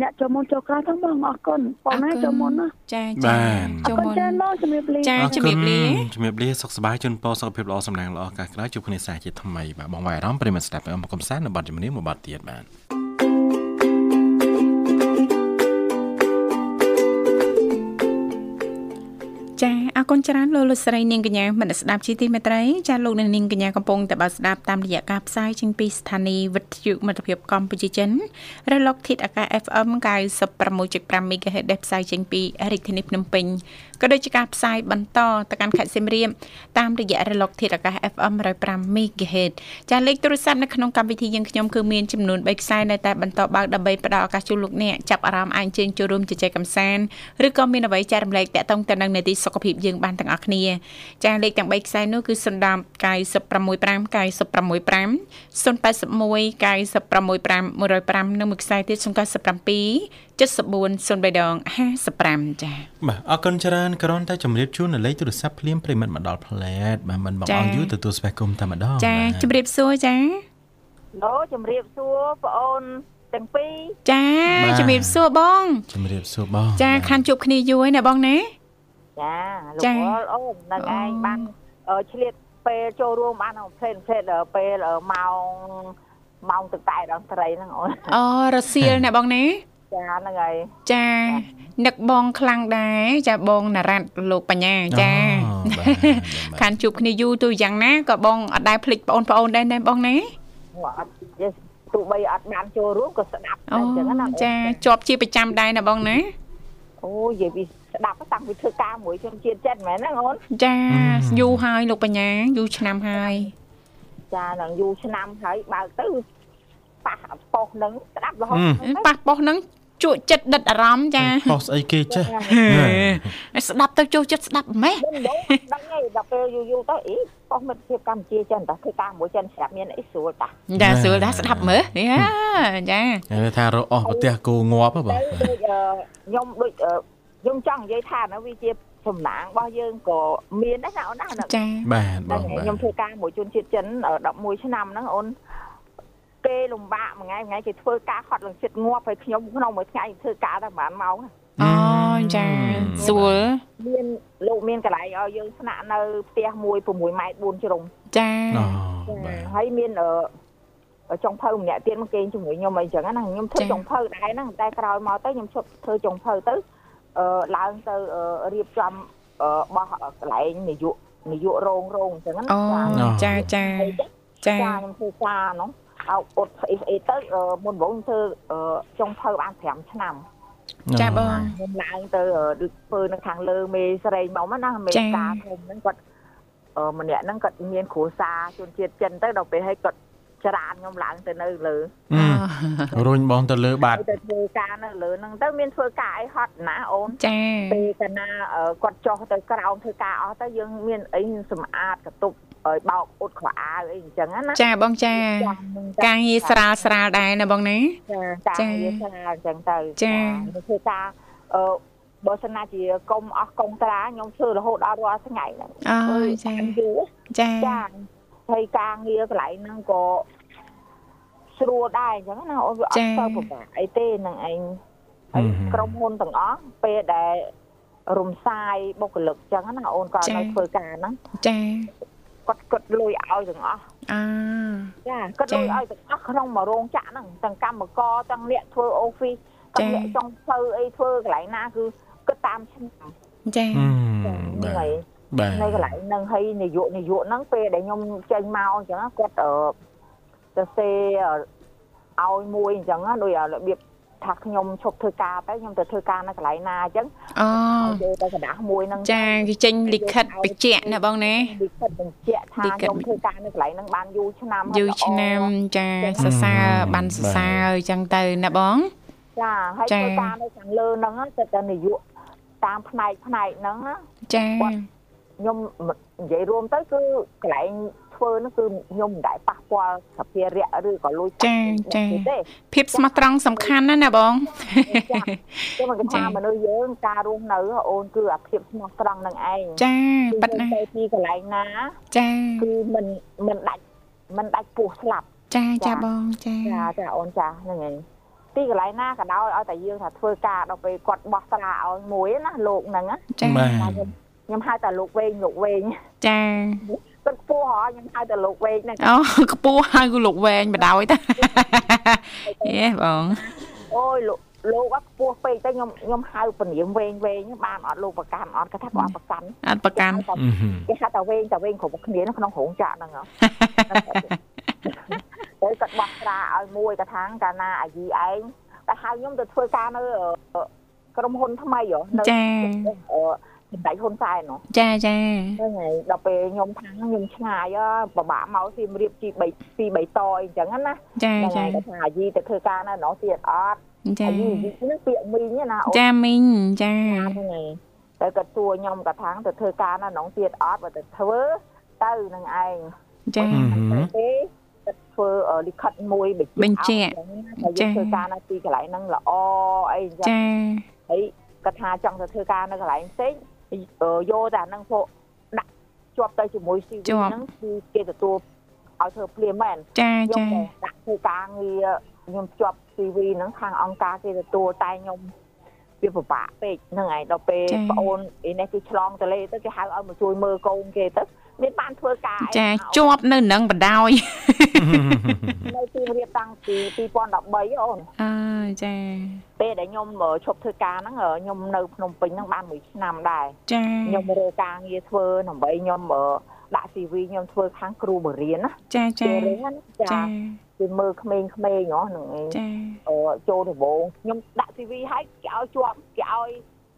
Speaker 4: អ្នកចូលមុនចូលក្រោយទាំងបងអរគុណបងណាចូលមុនណា
Speaker 1: ចាចា
Speaker 4: ចូលមុនចាបងជំរាបលា
Speaker 1: ចាជំរាបលា
Speaker 3: ជំរាបលាសុខសប្បាយជូនពរសុខភាពល្អសំណាងល្អកាសក្រោយជួបគ្នាសាជាថ្មីបាទបងវាយអារម្មណ៍ប្រិមត្តស្ដាប់មកកំសាន្តនៅបទជំនាញមួយបទទៀតបាទ
Speaker 1: ចាអរគុណច្រើនលោកលោកស្រីនាងកញ្ញាមនស្ដាប់ជីទីមេត្រីចាលោកនាងកញ្ញាកំពុងតែបើស្ដាប់តាមរយៈការផ្សាយចេញពីស្ថានីយ៍វិទ្យុមិត្តភាពកម្ពុជាចិនរលកធាតុអាកាស FM 96.5 MHz ដែលផ្សាយចេញពីរាជធានីភ្នំពេញក៏ដូចជាការផ្សាយបន្តទៅកាន់ខេត្តសៀមរាបតាមរយៈរលកធាតុអាកាស FM 105 MHz ចាលេខទូរស័ព្ទនៅក្នុងកម្មវិធីយើងខ្ញុំគឺមានចំនួន3ខ្សែនៅតែបន្តបើកដើម្បីផ្ដល់ឱកាសជូនលោកអ្នកចាប់អារម្មណ៍អាចជើញចូលរួមជជែកកម្សាន្តឬក៏មានអ្វីចែករំលែកតាក់ទងទៅនឹងនីតិសុខភាពយើងបានទាំងអស់គ្នាចាលេខទាំង3ខ្សែនោះគឺ010 965 965 081 965 105និងមួយខ្សែទៀត097 7403ដង55ចា៎
Speaker 3: បាទអរគុណច្រើនគ្រាន់តែជម្រាបជូននៅលេខទូរស័ព្ទភ្លាមប្រិមិត្តមកដល់ផ្លែតបាទមិនបងអង្គយូទទួលស្វាគមន៍តែម្ដង
Speaker 1: ចាជម្រាបសួរចា
Speaker 4: ឡូជម្រាបសួរបងអូនទាំងពីរ
Speaker 1: ចាជម្រាបសួរបង
Speaker 3: ជម្រាបសួរបង
Speaker 1: ចាខានជួបគ្នាយូរហើយណាបងណា
Speaker 4: ចាលោកអល់អូននឹងឯងបានឆ្លៀតពេលចូលរួមបានផ្សេងផ្សេងពេលម៉ោងម៉ោងទឹកតែដងត្រីហ្នឹងអូន
Speaker 1: អូរសៀលណាបងណា
Speaker 4: ចាហ្នឹងហើយ
Speaker 1: ចានឹកបងខ្លាំងដែរចាបងណារ៉ាត់លោកបញ្ញាចាខានជួបគ្នាយូរទូយ៉ាងណាក៏បងអត់ដែរភ្លេចបងប្អូនដែរណាបងណា
Speaker 4: អត់ទោះបីអត់បានចូលរួមក៏ស្ដាប់
Speaker 1: អញ្ចឹងណាចាជាប់ជាប្រចាំដែរណាបងណា
Speaker 4: អូយនិយាយពី ស្ដាប់តាំងពីធ្វើការមួយជនជាតិចិនមែនណាអូន
Speaker 1: ចាយូរហើយលោកបញ្ញាយូរឆ្នាំហើយ
Speaker 4: ចានឹងយូរឆ្នាំហើយបើកទៅប៉ះប៉ុសនឹងស្ដាប់រហូត
Speaker 1: ប៉ះប៉ុសនឹងជក់ចិត្តដិតអារម្មណ៍ចា
Speaker 3: ប៉ុសអីគេចេះ
Speaker 1: ស្ដាប់ទៅចូលចិត្តស្ដាប់ម៉េះ
Speaker 4: ដឹងហើយដល់ពេលយូរយូរទៅអីប៉ុសមិត្តភាពកម្ពុជាចិនតើធ្វើការមួយចិនស្រាប់មានអីស្រួលតា
Speaker 1: ចាស្រួលដែរស្ដាប់មើលចា
Speaker 3: ចាថារកអស់ប្រទេសគោងាប់ហ៎បាទ
Speaker 4: ខ្ញុំដូច ខ្ញុំចង់និយាយថានៅវាជាសំណាងរបស់យើងក៏មានដែរណាអូនណា
Speaker 1: ចា
Speaker 3: បាទបង
Speaker 4: ខ្ញុំធ្វើការមួយជនជាតិចិន11ឆ្នាំហ្នឹងអូនគេលំបាកមួយថ្ងៃមួយថ្ងៃគេធ្វើការហត់លំចិត្តងាប់ហើយខ្ញុំក្នុងមួយថ្ងៃធ្វើការតែប្រហែលម៉ោង
Speaker 1: អូចាស្រួល
Speaker 4: មានលោកមានកន្លែងឲ្យយើងស្នាក់នៅផ្ទះមួយ6ម៉ែត្រ4ជ្រុង
Speaker 1: ចា
Speaker 4: ហើយមានអឺចុងភៅម្នាក់ទៀតមកគេងជាមួយខ្ញុំអីចឹងណាខ្ញុំធ្វើចុងភៅដែរហ្នឹងតែក្រោយមកទៅខ្ញុំឈប់ធ្វើចុងភៅទៅអឺ ឡើងទៅរៀបចំបោះកន្លែងនាយកនាយករោងរោងអញ្ចឹងណា
Speaker 1: អូចាចា
Speaker 4: ចាខ្ញុំធ្វើការហ្នឹងអោអត់ស្អីស្អីទៅមុនបងធ្វើចុងភៅបាន5ឆ្នាំ
Speaker 1: ចាបង
Speaker 4: ខ្ញុំឡើងទៅដូចធ្វើនៅខាងលើមេស្រេងមកណាមេតាធំហ្នឹងគាត់ម្នាក់ហ្នឹងគាត់មានគ្រួសារជនជាតិចិនទៅដល់ពេលឲ្យគាត់ ច្រានខ្ញុំឡើងទៅនៅលើ
Speaker 3: រុញបងទៅលើបាត់
Speaker 4: ទៅធ្វើការនៅលើហ្នឹងទៅមានធ្វើការអីហត់ណាអូន
Speaker 1: ចា
Speaker 4: ពេលកាលណាគាត់ចុះទៅក្រោមធ្វើការអស់ទៅយើងមានអីសម្អាតកតុបឲ្យបោកអ៊ុតខោអាវអីអញ្ចឹងណា
Speaker 1: ចាបងចា ការងារស្រាលស្រាលដែរណាបងណា
Speaker 4: ចាការងារស្រាលអញ្ចឹងទៅ
Speaker 1: ចា
Speaker 4: ធ្វើការអឺបើសិនណាជាកុំអស់កុំត្រាខ្ញុំធ្វើរហូតដល់រាល់ថ្ងៃហ្នឹង
Speaker 1: អូចា
Speaker 4: យូរ
Speaker 1: ចា
Speaker 4: ចា ហើយការងារកន្លែងហ្នឹងក៏ស្រួលដែរអញ្ចឹងណាអូនវាអត់ទៅពិបាកអីទេនឹងឯងហើយក្រុមហ៊ុនទាំងអស់ពេលដែលរំសាយបុគ្គលិកអញ្ចឹងណាអូនក៏នៅធ្វើការហ្នឹង
Speaker 1: ចា
Speaker 4: គាត់គាត់លុយឲ្យទាំងអស់
Speaker 1: អា
Speaker 4: ចាគាត់លុយឲ្យទាំងអស់ក្នុងមួយរោងចក្រហ្នឹងទាំងកម្មករទាំងអ្នកធ្វើ office ទាំងអ្នកចុងភៅអីធ្វើកន្លែងណាគឺគិតតាមឆ្នាំ
Speaker 1: ចា
Speaker 3: បាទបាទ
Speaker 4: នៅកន្លែងហ្នឹងហើយនាយកនាយកហ្នឹងពេលដែលខ្ញុំចេញមកអញ្ចឹងគាត់អឺទៅសេឲ្យមួយអញ្ចឹងដូចរបៀបថាខ្ញុំឈប់ធ្វើការទៅខ្ញុំទៅធ្វើការនៅកន្លែងណាអញ្ចឹង
Speaker 1: អូ
Speaker 4: យកទៅกระดาษមួយហ្នឹង
Speaker 1: ចាគេចេញលិខិតបញ្ជាក់ណាបងណា
Speaker 4: លិខិតបញ្ជាក់ថាខ្ញុំធ្វើការនៅកន្លែងហ្នឹងបានយូរឆ្នាំ
Speaker 1: យូរឆ្នាំចាសរសើរបានសរសើរអញ្ចឹងទៅណាបង
Speaker 4: ចាហើយធ្វើការនៅខាងលើហ្នឹងទៅតែនាយកតាមផ្នែកផ្នែកហ្នឹងណា
Speaker 1: ចា
Speaker 4: ខ្ញុំនិយាយរួមទៅគឺកន្លែងធ្វើនោះគឺខ្ញុំមិនដែលប៉ះពាល់សភារៈឬក៏លួច
Speaker 1: ចាចា
Speaker 4: ទេ
Speaker 1: ភាពស្មោះត្រង់សំខាន់ណាស់ណាបង
Speaker 4: គឺមិនថាមនុស្សយើងការរស់នៅអូនគឺអាភាពស្មោះត្រង់នឹងឯង
Speaker 1: ចាប៉ិតណា
Speaker 4: ទៅទីកន្លែងណា
Speaker 1: ចា
Speaker 4: គឺមិនមិនដាច់មិនដាច់ពោះស្លាប់
Speaker 1: ចាចាបងចា
Speaker 4: ចាចាអូនចាហ្នឹងឯងទីកន្លែងណាក៏ដោយឲ្យតែយើងថាធ្វើការដល់ពេលគាត់បោះត្រាឲ្យមួយណាលោកហ្នឹងណា
Speaker 1: ចា
Speaker 3: បាទ
Speaker 4: ខ្ញុំហៅតែលោកវែងលោកវែង
Speaker 1: ចា
Speaker 4: គាត់ខ្ពស់ហ៎ខ្ញុំហៅតែលោកវែងហ្នឹង
Speaker 1: អូខ្ពស់ហើយគឺលោកវែងបដ ாய் តាយេបង
Speaker 4: អូយលោកលោកអត់ខ្ពស់ពេកទៅខ្ញុំខ្ញុំហៅពនាមវែងវែងបានអត់លោកប្រកាន់អត់គាត់ថាគាត់អត់ប្រកាន់
Speaker 1: អត់ប្រកាន់
Speaker 4: គេហៅតែវែងតែវែងគ្រប់គ្នាក្នុងរោងចក្រហ្នឹងហ៎ទៅគាត់បោះត្រាឲ្យមួយកថាងកាលណាអាយីឯងតែហៅខ្ញុំទៅធ្វើការនៅក្រុមហ៊ុនថ្មីហ៎នៅ
Speaker 1: ចា
Speaker 4: អឺ សម្ដេចហ៊ុនសែនហ៎
Speaker 1: ចាចា
Speaker 4: ហ្នឹងហើយដល់ពេលខ្ញុំថាខ្ញុំឆ្ងាយពិបាកមកសៀមរាបទី3ទី3តអីចឹងណា
Speaker 1: ចា
Speaker 4: ហ្នឹង
Speaker 1: ចា
Speaker 4: ហើយគាត់ថាអាយីទៅធ្វើការនៅនោះទៀតអត់
Speaker 1: ចា
Speaker 4: អាយីហ្នឹងពាក្យមីងណាអូន
Speaker 1: ចាមីងចា
Speaker 4: ហ្នឹងហើយតែគាត់សួរខ្ញុំកថាងទៅធ្វើការនៅក្នុងទៀតអត់បើទៅធ្វើទៅនឹងឯង
Speaker 1: ចា
Speaker 4: ទេគាត់ធ្វើលិខិតមួយ
Speaker 1: បញ្ជាក់
Speaker 4: ថាយើងធ្វើការនៅទីកន្លែងហ្នឹងល្អអីអញ្ចឹង
Speaker 1: ចា
Speaker 4: ហើយគាត់ថាចង់ទៅធ្វើការនៅកន្លែងផ្សេង យកតែហ្នឹងពួកដាក់ជាប់ទៅជាមួយ CV ហ្នឹងគឺគេទទួលឲ្យធ្វើភ្លាមមែន
Speaker 1: ចា
Speaker 4: ខ្ញុំ
Speaker 1: ចា
Speaker 4: ដាក់ធ្វើការងារខ្ញុំជាប់ CV ហ្នឹងខាងអង្គការគេទទួលតែខ្ញុំវាពិបាកពេកហ្នឹងហើយដល់ពេលប្អូនអីនេះគឺឆ្លងតលេទៅគេហៅឲ្យមកជួយមើលកូនគេទៅ មានបានធ្វើការ
Speaker 1: ចាជាប់នៅនឹងបដ ாய்
Speaker 4: នៅទីរៀបតាំងពី2013អូន
Speaker 1: អើចា
Speaker 4: ពេលដែលខ្ញុំឈប់ធ្វើការហ្នឹងខ្ញុំនៅភ្នំពេញហ្នឹងបានមួយឆ្នាំដែរ
Speaker 1: ចា
Speaker 4: ខ្ញុំរកការងារធ្វើដើម្បីខ្ញុំដាក់ CV ខ្ញុំធ្វើខាងគ្រូបរិញ្ញាណា
Speaker 1: ចាចា
Speaker 4: រៀនចា
Speaker 1: ចា
Speaker 4: គឺមើលក្មេងៗហ៎ហ្នឹងឯង
Speaker 1: ចា
Speaker 4: អឺចូលដំបងខ្ញុំដាក់ CV ឲ្យគេឲ្យជាប់គេឲ្យ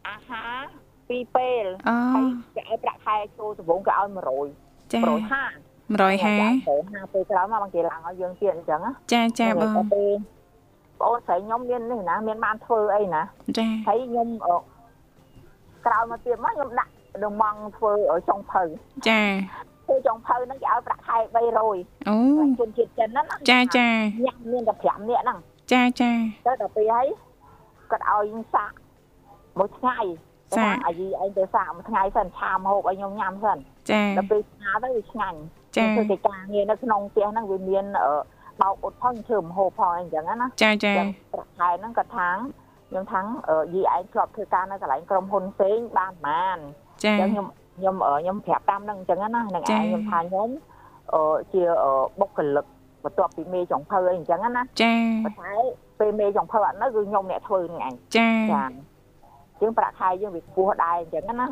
Speaker 4: អាហារ ពីរពេល
Speaker 1: អូ
Speaker 4: ហើយគេឲ្យប្រាក់ខែចូលដំបងគេឲ្យ100
Speaker 1: ចា
Speaker 4: 150
Speaker 1: 150
Speaker 4: 150ពេលក្រោយមកបងគេឡើងឲ្យយើងទៀតអញ្ចឹងណា
Speaker 1: ចាចាបង
Speaker 4: ដល់ពេលបងស្រីខ្ញុំមាននេះណាមានបានធ្វើអីណា
Speaker 1: ចា
Speaker 4: ហើយខ្ញុំអឺក្រោយមកទៀតមកខ្ញុំដាក់ដងម៉ងធ្វើចុងភៅ
Speaker 1: ចា
Speaker 4: ធ្វើចុងភៅហ្នឹងគេឲ្យប្រាក់ខែ300
Speaker 1: អូ
Speaker 4: ជនជាតិចិនហ្នឹងណា
Speaker 1: ចាចា
Speaker 4: ញ៉ាំមានតែ5នាក់ហ្នឹង
Speaker 1: ចាចា
Speaker 4: ទៅដល់ពេលហើយគាត់ឲ្យខ្ញុំសាក់មួយថ្ងៃ អាយីឯងទៅសាក់មួយថ្ងៃសិនឆាមហូបឲ្យខ្ញុំញ៉ាំសិន
Speaker 1: ចា
Speaker 4: ដល់ពេលស្ងាទៅវាឆ្ងាញ់
Speaker 1: ចា
Speaker 4: ធ្វើកិច្ចការងារនៅក្នុងផ្ទះហ្នឹងវាមានបោកអ៊ុតផងធ្វើម្ហូបផងអីចឹងណា
Speaker 1: ចាចា
Speaker 4: ប្រាក់ខែហ្នឹងគាត់ថាងខ្ញុំថាងយីឯងធ្លាប់ធ្វើការនៅកន្លែងក្រុមហ៊ុនផ្សេងបានប្រហែល
Speaker 1: ចា
Speaker 4: អញ្ចឹងខ្ញុំខ្ញុំខ្ញុំប្រាប់តាមហ្នឹងអញ្ចឹងណានឹងឯងខ្ញុំថាខ្ញុំអឺជាបុគ្គលិកបន្ទាប់ពីមេចុងភៅអីអញ្ចឹងណា
Speaker 1: ចា
Speaker 4: ប៉ុន្តែពេលមេចុងភៅអត់នៅគឺខ្ញុំអ្នកធ្វើនឹងឯង
Speaker 1: ចា
Speaker 4: ចា ជាងប្រាក់ខែយើងវាខ្ពស់ដែរអញ្ចឹងណាតាម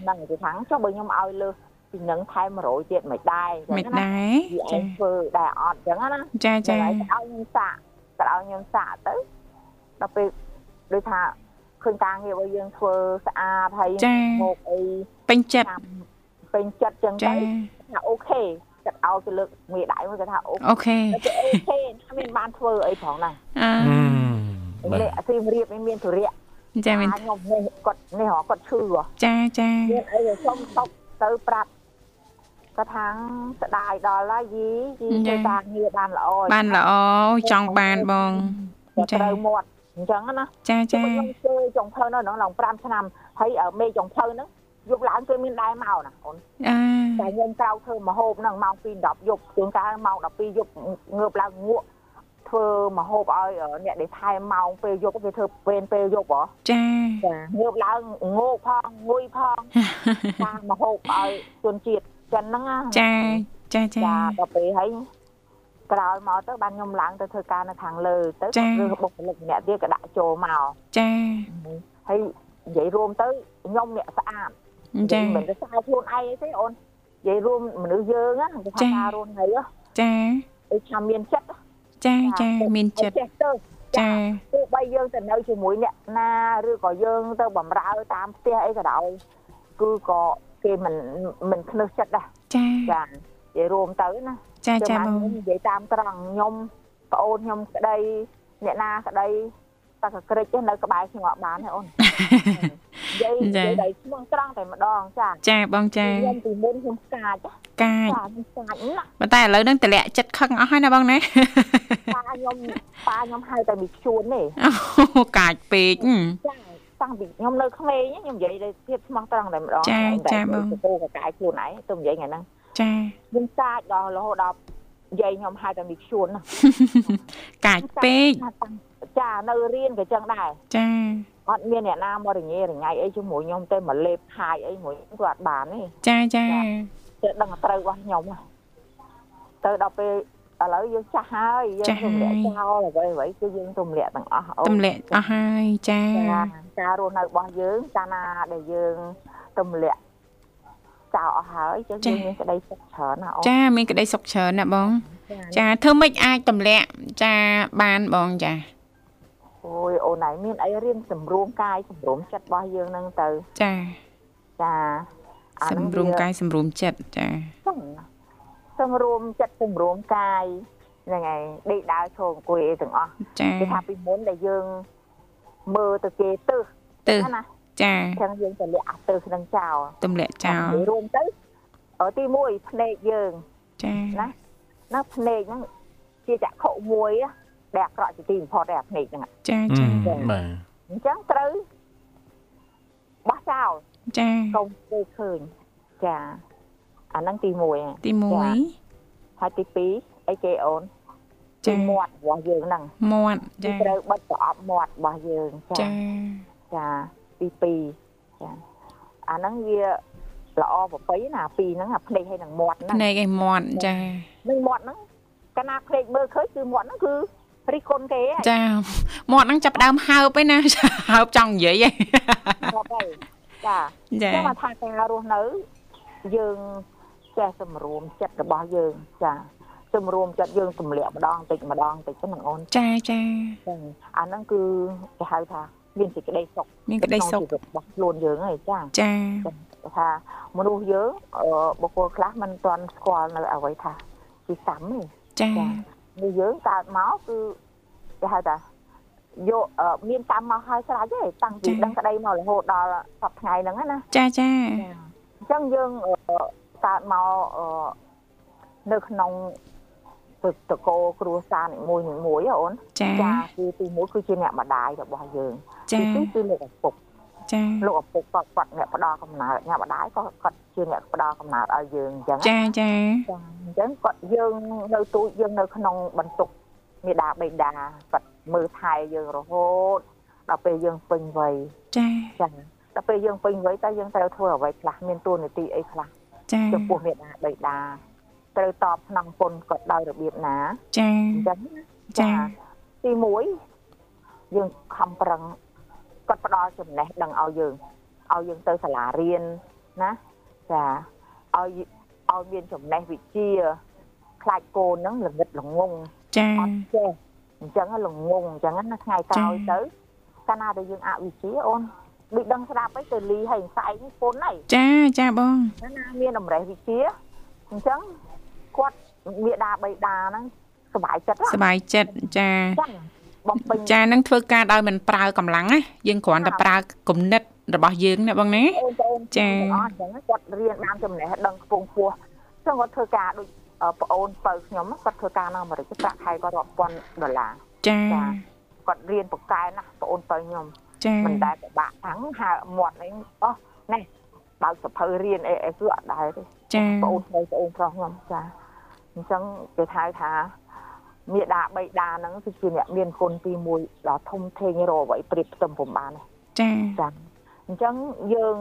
Speaker 4: ហ្នឹងគឺថាចុះបើខ្ញុំឲ្យលើសពីនឹងថែម100ទៀតមិនដែរអញ្ចឹ
Speaker 1: មិន
Speaker 4: ងណា
Speaker 1: ដែរ
Speaker 4: វាឯងធ្វើដែរអត់អញ្ចឹងណា
Speaker 1: ចាចា
Speaker 4: ឲ្យខ្ញុំសាក់ក៏ឲ្យខ្ញុំសាក់ទៅដល់ពេលដូចថាឃើញការងាររបស់យើងធ្វើស្អាតហើយមកអី
Speaker 1: ពេញចិត្ត
Speaker 4: ពេញចិត្តចឹងទៅ
Speaker 1: ចា
Speaker 4: ថា OK គាត់ឲ្យទៅលើកមេដៃមកគាត់ថាអូ
Speaker 1: OK
Speaker 4: គេ OK ណាមានបានធ្វើអីផងហ្នឹង
Speaker 1: អឺ
Speaker 4: នេះអាស៊ីមរៀបនេះមានធុរៈ
Speaker 1: ចាមែន
Speaker 4: ខ្ញុំនេះគាត់នេះហ៎គាត់ឈឺហ៎
Speaker 1: ចាចា
Speaker 4: មានអីសុំតុកទៅប្រាប់ក៏ថាងស្ដាយដល់ហើយយីយីធ្វើការងារបានល្អ
Speaker 1: បានល្អចង់បានបង
Speaker 4: ត្រូវមាត់អញ្ចឹងណា
Speaker 1: ចាចា
Speaker 4: ខ្ញុំជឿចុងភៅនៅក្នុង5ឆ្នាំហើយមេចុងភៅហ្នឹងយប់ឡើងគេមានដែរមកណាអូនតែខ្ញុំក្រៅធ្វើមហូបហ្នឹងម៉ោង2 10យប់ជាងកាលម៉ោង12យប់ងើបឡើងងក់ ធ្វើមហូបឲ្យអ្នកដែលថែមម៉ោងពេលយប់គេធ្វើពេលពេលយប់ហ៎
Speaker 1: ចា
Speaker 4: ចាងើបឡើងងោកផងងុយផងតាមមហូបឲ្យជនជាតិចិនហ្នឹង
Speaker 1: ចាចាចាចា
Speaker 4: ដល់ពេលហើយក្រោយមកទៅបានខ្ញុំឡើងទៅធ្វើការនៅខាងលើទៅគឺបុគ្គលិកម្នាក់ទៀតក៏ដាក់ចូលមក
Speaker 1: ចា
Speaker 4: ហើយនិយាយរួមទៅខ្ញុំអ្នកស្អាត
Speaker 1: ចា
Speaker 4: មិនទៅស្អាតខ្លួនឯងទេអូននិយាយរួមមនុស្សយើងណាគេថាការរស់នៅ
Speaker 1: ចា
Speaker 4: អីថាមានចិត្ត
Speaker 1: ចាចាមានចិត្តចា
Speaker 4: ទោះបីយើងទៅនៅជាមួយអ្នកណាឬក៏យើងទៅបំរើតាមផ្ទះអីក៏ដោយគឺក៏គេមិនមិនខ្នើសចិត្តដែរ
Speaker 1: ចា
Speaker 4: ចានិយាយរួមទៅណា
Speaker 1: ចាចាបង
Speaker 4: និយាយតាមត្រង់ខ្ញុំប្អូនខ្ញុំក្តីអ្នកណាក្តីតែកក្រិចនៅក្បែរខ្ញុំអត់បានទេអូន និយាយនិយាយដល់ឈ្មោះត្រង់តែម្ដងចា
Speaker 1: ចាបងចា
Speaker 4: ខ្ញុំពីមុនខ្ញុំស្កាច
Speaker 1: កាច
Speaker 4: ខ្ញុំស្កាចណា
Speaker 1: ប៉ុន្តែឥឡូវហ្នឹងតម្លាក់ចិត្តខឹងអស់ហើយណាបងណា
Speaker 4: ប៉ាខ្ញុំប៉ាខ្ញុំហៅតែមីជួនទេ
Speaker 1: អូកាចពេក
Speaker 4: ចាតាំងពីខ្ញុំនៅក្មេងខ្ញុំនិយាយទៅទៀតស្មោះត្រង់តែម្ដង
Speaker 1: ចាចាបង
Speaker 4: ពូកកាយខ្លួនឯងទៅនិយាយថ្ងៃហ្នឹង
Speaker 1: ចា
Speaker 4: ខ្ញុំកាចដល់រហូតដល់និយាយខ្ញុំហៅតែមីជួន
Speaker 1: កាចពេក
Speaker 4: ចានៅរៀនក៏ចឹងដែរ
Speaker 1: ចា
Speaker 4: អត់មានអ្នកណាមករញ៉េរញ៉ៃអីជាមួយខ្ញុំទេមកលេបខាយអីមួយគាត់អត់បានទេ
Speaker 1: ចាចា
Speaker 4: តែដឹងត្រូវរបស់ខ្ញុំទៅដល់ពេលឥឡូវយើងចាស់ហើយយើងទម្លាក់ចោលអ្វីអ្វីគឺយើងទម្លាក់ទាំងអស់
Speaker 1: ទម្លាក់អស់ហើយចា
Speaker 4: ការរស់នៅរបស់យើងកាលណាដែលយើងទម្លាក់ចោលអស់ហើយចឹងយើងមានក្តីសុខច្រើនណាអូ
Speaker 1: ចាមានក្តីសុខច្រើនណាបង ចាធ្វើម៉េចអាចទម្លាក់ចាបានបងចា
Speaker 4: អូយអូនឯងមានអីរៀនសម្រួមកាយសម្រួមចិត្តរបស់យើងហ្នឹងទៅ
Speaker 1: ចា
Speaker 4: ចា
Speaker 1: សម្រួមកាយសម្រួមចិត្តចា
Speaker 4: សម្រួមចិត្តសម្រួមកាយហ្នឹងហើយដេកដើរឈរអង្គុយអីទាំងអស់
Speaker 1: ចា
Speaker 4: គេថាពីមុនដែលយើងមើលទៅគេទឹះ
Speaker 1: ទឹះណាចា
Speaker 4: ចឹងយើងទៅលាក់អាទឹះនឹងចោល
Speaker 1: ទម្លាក់ចោល
Speaker 4: រួមទៅទី1ភ្នែកយើង
Speaker 1: ចា
Speaker 4: ណាណាភ្នែកហ្នឹងជាចក្ខុមួយ ដែលអាក្រក់ជាទីបំផុតដែរភ្នែកហ្នឹង
Speaker 1: ចាចា
Speaker 3: បាទ
Speaker 4: អញ្ចឹងត្រូវបោះចោល
Speaker 1: ចា
Speaker 4: កុំធ្វើឃើញចាអាហ្នឹងទី1
Speaker 1: ទី1
Speaker 4: ហើយទី2អីគេអូនចាមាត់របស់យើងហ្នឹង
Speaker 1: មាត់
Speaker 4: ចាត្រូវបិទប្រអប់មាត់របស់យើង
Speaker 1: ចា
Speaker 4: ចាទី2ចាអាហ្នឹងវាល្អប្រពៃណាពីរហ្នឹងអាភ្នែកហើយនឹងមាត់
Speaker 1: ហ្នឹងភ្នែកឯមាត់ចា
Speaker 4: នឹងមាត់ហ្នឹងកាលណាភ្នែកមើលឃើញគឺមាត់ហ្នឹងគឺ រិះគន់គេ
Speaker 1: ចាមាត់ហ្នឹងចាប់ដើមហើបឯណាហើបចង់និយាយឯង
Speaker 4: ចាចាចាំថាការរស់នៅ យើងចេះសម្រួមចិត្តរបស់យើងចាសម្រួមចិត្តយើងទម្លាក់ម្ដងតិចម្ដងតិចហ្នឹងអូន
Speaker 1: ចាចា
Speaker 4: អាហ្នឹងគឺគេហៅថាមានសេចក្តីសុខ
Speaker 1: មានក្តីសុខ
Speaker 4: របស់ខ្លួនយើងហើយចា
Speaker 1: ចា
Speaker 4: ថាមនុស្សយើងបុគ្គលខ្លះមិនទាន់ស្គាល់នៅអ្វីថាជាកម្មទេ
Speaker 1: ចា
Speaker 4: នេះយើងកើតមកគឺគេហៅថាយកមានកម្មមកហើយស្រេចទេតាំងពីដឹងក្តីមករហូតដល់សប្តាហ៍ថ្ងៃហ្នឹងណា
Speaker 1: ចាចា
Speaker 4: អញ្ចឹងយើងកើតមកនៅក្នុងតកោគ្រួសារនីមួយមួយអូន
Speaker 1: ចា
Speaker 4: គឺទីមួយគឺជាអ្នកម្ដាយរបស់យើង
Speaker 1: ទី
Speaker 4: ពីរគឺលោកឪពុក
Speaker 1: ចា
Speaker 4: លោកឪពុកគាត់គាត់អ្នកផ្ដល់កំណើតអ្នកម្ដាយក៏គាត់ជាអ្នកផ្ដល់កំណើតឲ្យយើងអញ្ចឹង
Speaker 1: ចាចា
Speaker 4: អញ្ចឹងគាត់យើងនៅទូចយើងនៅក្នុងបន្ទុកមេដាបេដាគាត់មើលថែយើងរហូតដល់ពេលយើងពេញវ័យ
Speaker 1: ចា
Speaker 4: ចាដល់ពេលយើងពេញវ័យតើយើងត្រូវធ្វើអ្វីខ្លះមានទួនាទីអីខ្លះ
Speaker 1: ចា
Speaker 4: ចំពោះមេដាបេដាត្រូវតបក្នុងគុណគាត់ដោយរបៀបណា
Speaker 1: ចា
Speaker 4: អញ្ចឹងចាទី1យើងខំប្រឹង គាត់ផ្ដល់ចំណេះដឹងឲ្យយើងឲ្យយើងទៅសាលារៀនណាចាឲ្យឲ្យមានចំណេះវិជ្ជាខ្លាចកូនហ្នឹងល្ងិតល្ងង
Speaker 1: ចាអ
Speaker 4: ត់ចេះអញ្ចឹងល្ងងអញ្ចឹងណាថ្ងៃក្រោយទៅកាលណាដែលយើងអវិជ្ជាអូនដូចដឹងស្ដាប់អីទៅលីហើយស្អែកនេះពុនហើយ
Speaker 1: ចាចាបង
Speaker 4: កាលណាមានតម្រេះវិជ្ជាអញ្ចឹងគាត់មេដាបៃតាហ្នឹងសុបាយចិត្ត
Speaker 1: សុបាយចិត្តចា បំពេញចានឹងធ្វើការដោយមិនប្រើកម្លាំងណាយើងគ្រាន់តែប្រើគំនិតរបស់យើងណាបងណា
Speaker 4: ចាអញ្ចឹងគាត់រៀនបានចំណេះដឹងខ្ពង់ខ្ពស់ចឹងគាត់ធ្វើការដូចប្អូនបើខ្ញុំគាត់ធ្វើការនៅអាមេរិកប្រាក់ខែគាត់រាប់ពាន់ដុល្លារ
Speaker 1: ចា
Speaker 4: គាត់រៀនបកកែណាប្អូនបើខ្ញុំ
Speaker 1: ចា
Speaker 4: មិនដែលពិបាកខាងហើមាត់នេះអូនេះបើកសភៅរៀនអីអីគឺអត់ដែរទេ
Speaker 1: ចា
Speaker 4: ប្អូនស្រីប្អូនប្រុសខ្ញុំចាអញ្ចឹងគេហៅថា មេដាបៃតាហ្នឹងគឺជាអ្នកមានគុណទី1ដ៏ធំធេងរអ្វីប្រៀបផ្ទឹមពុំបាន
Speaker 1: ចា
Speaker 4: ចាអញ្ចឹងយើង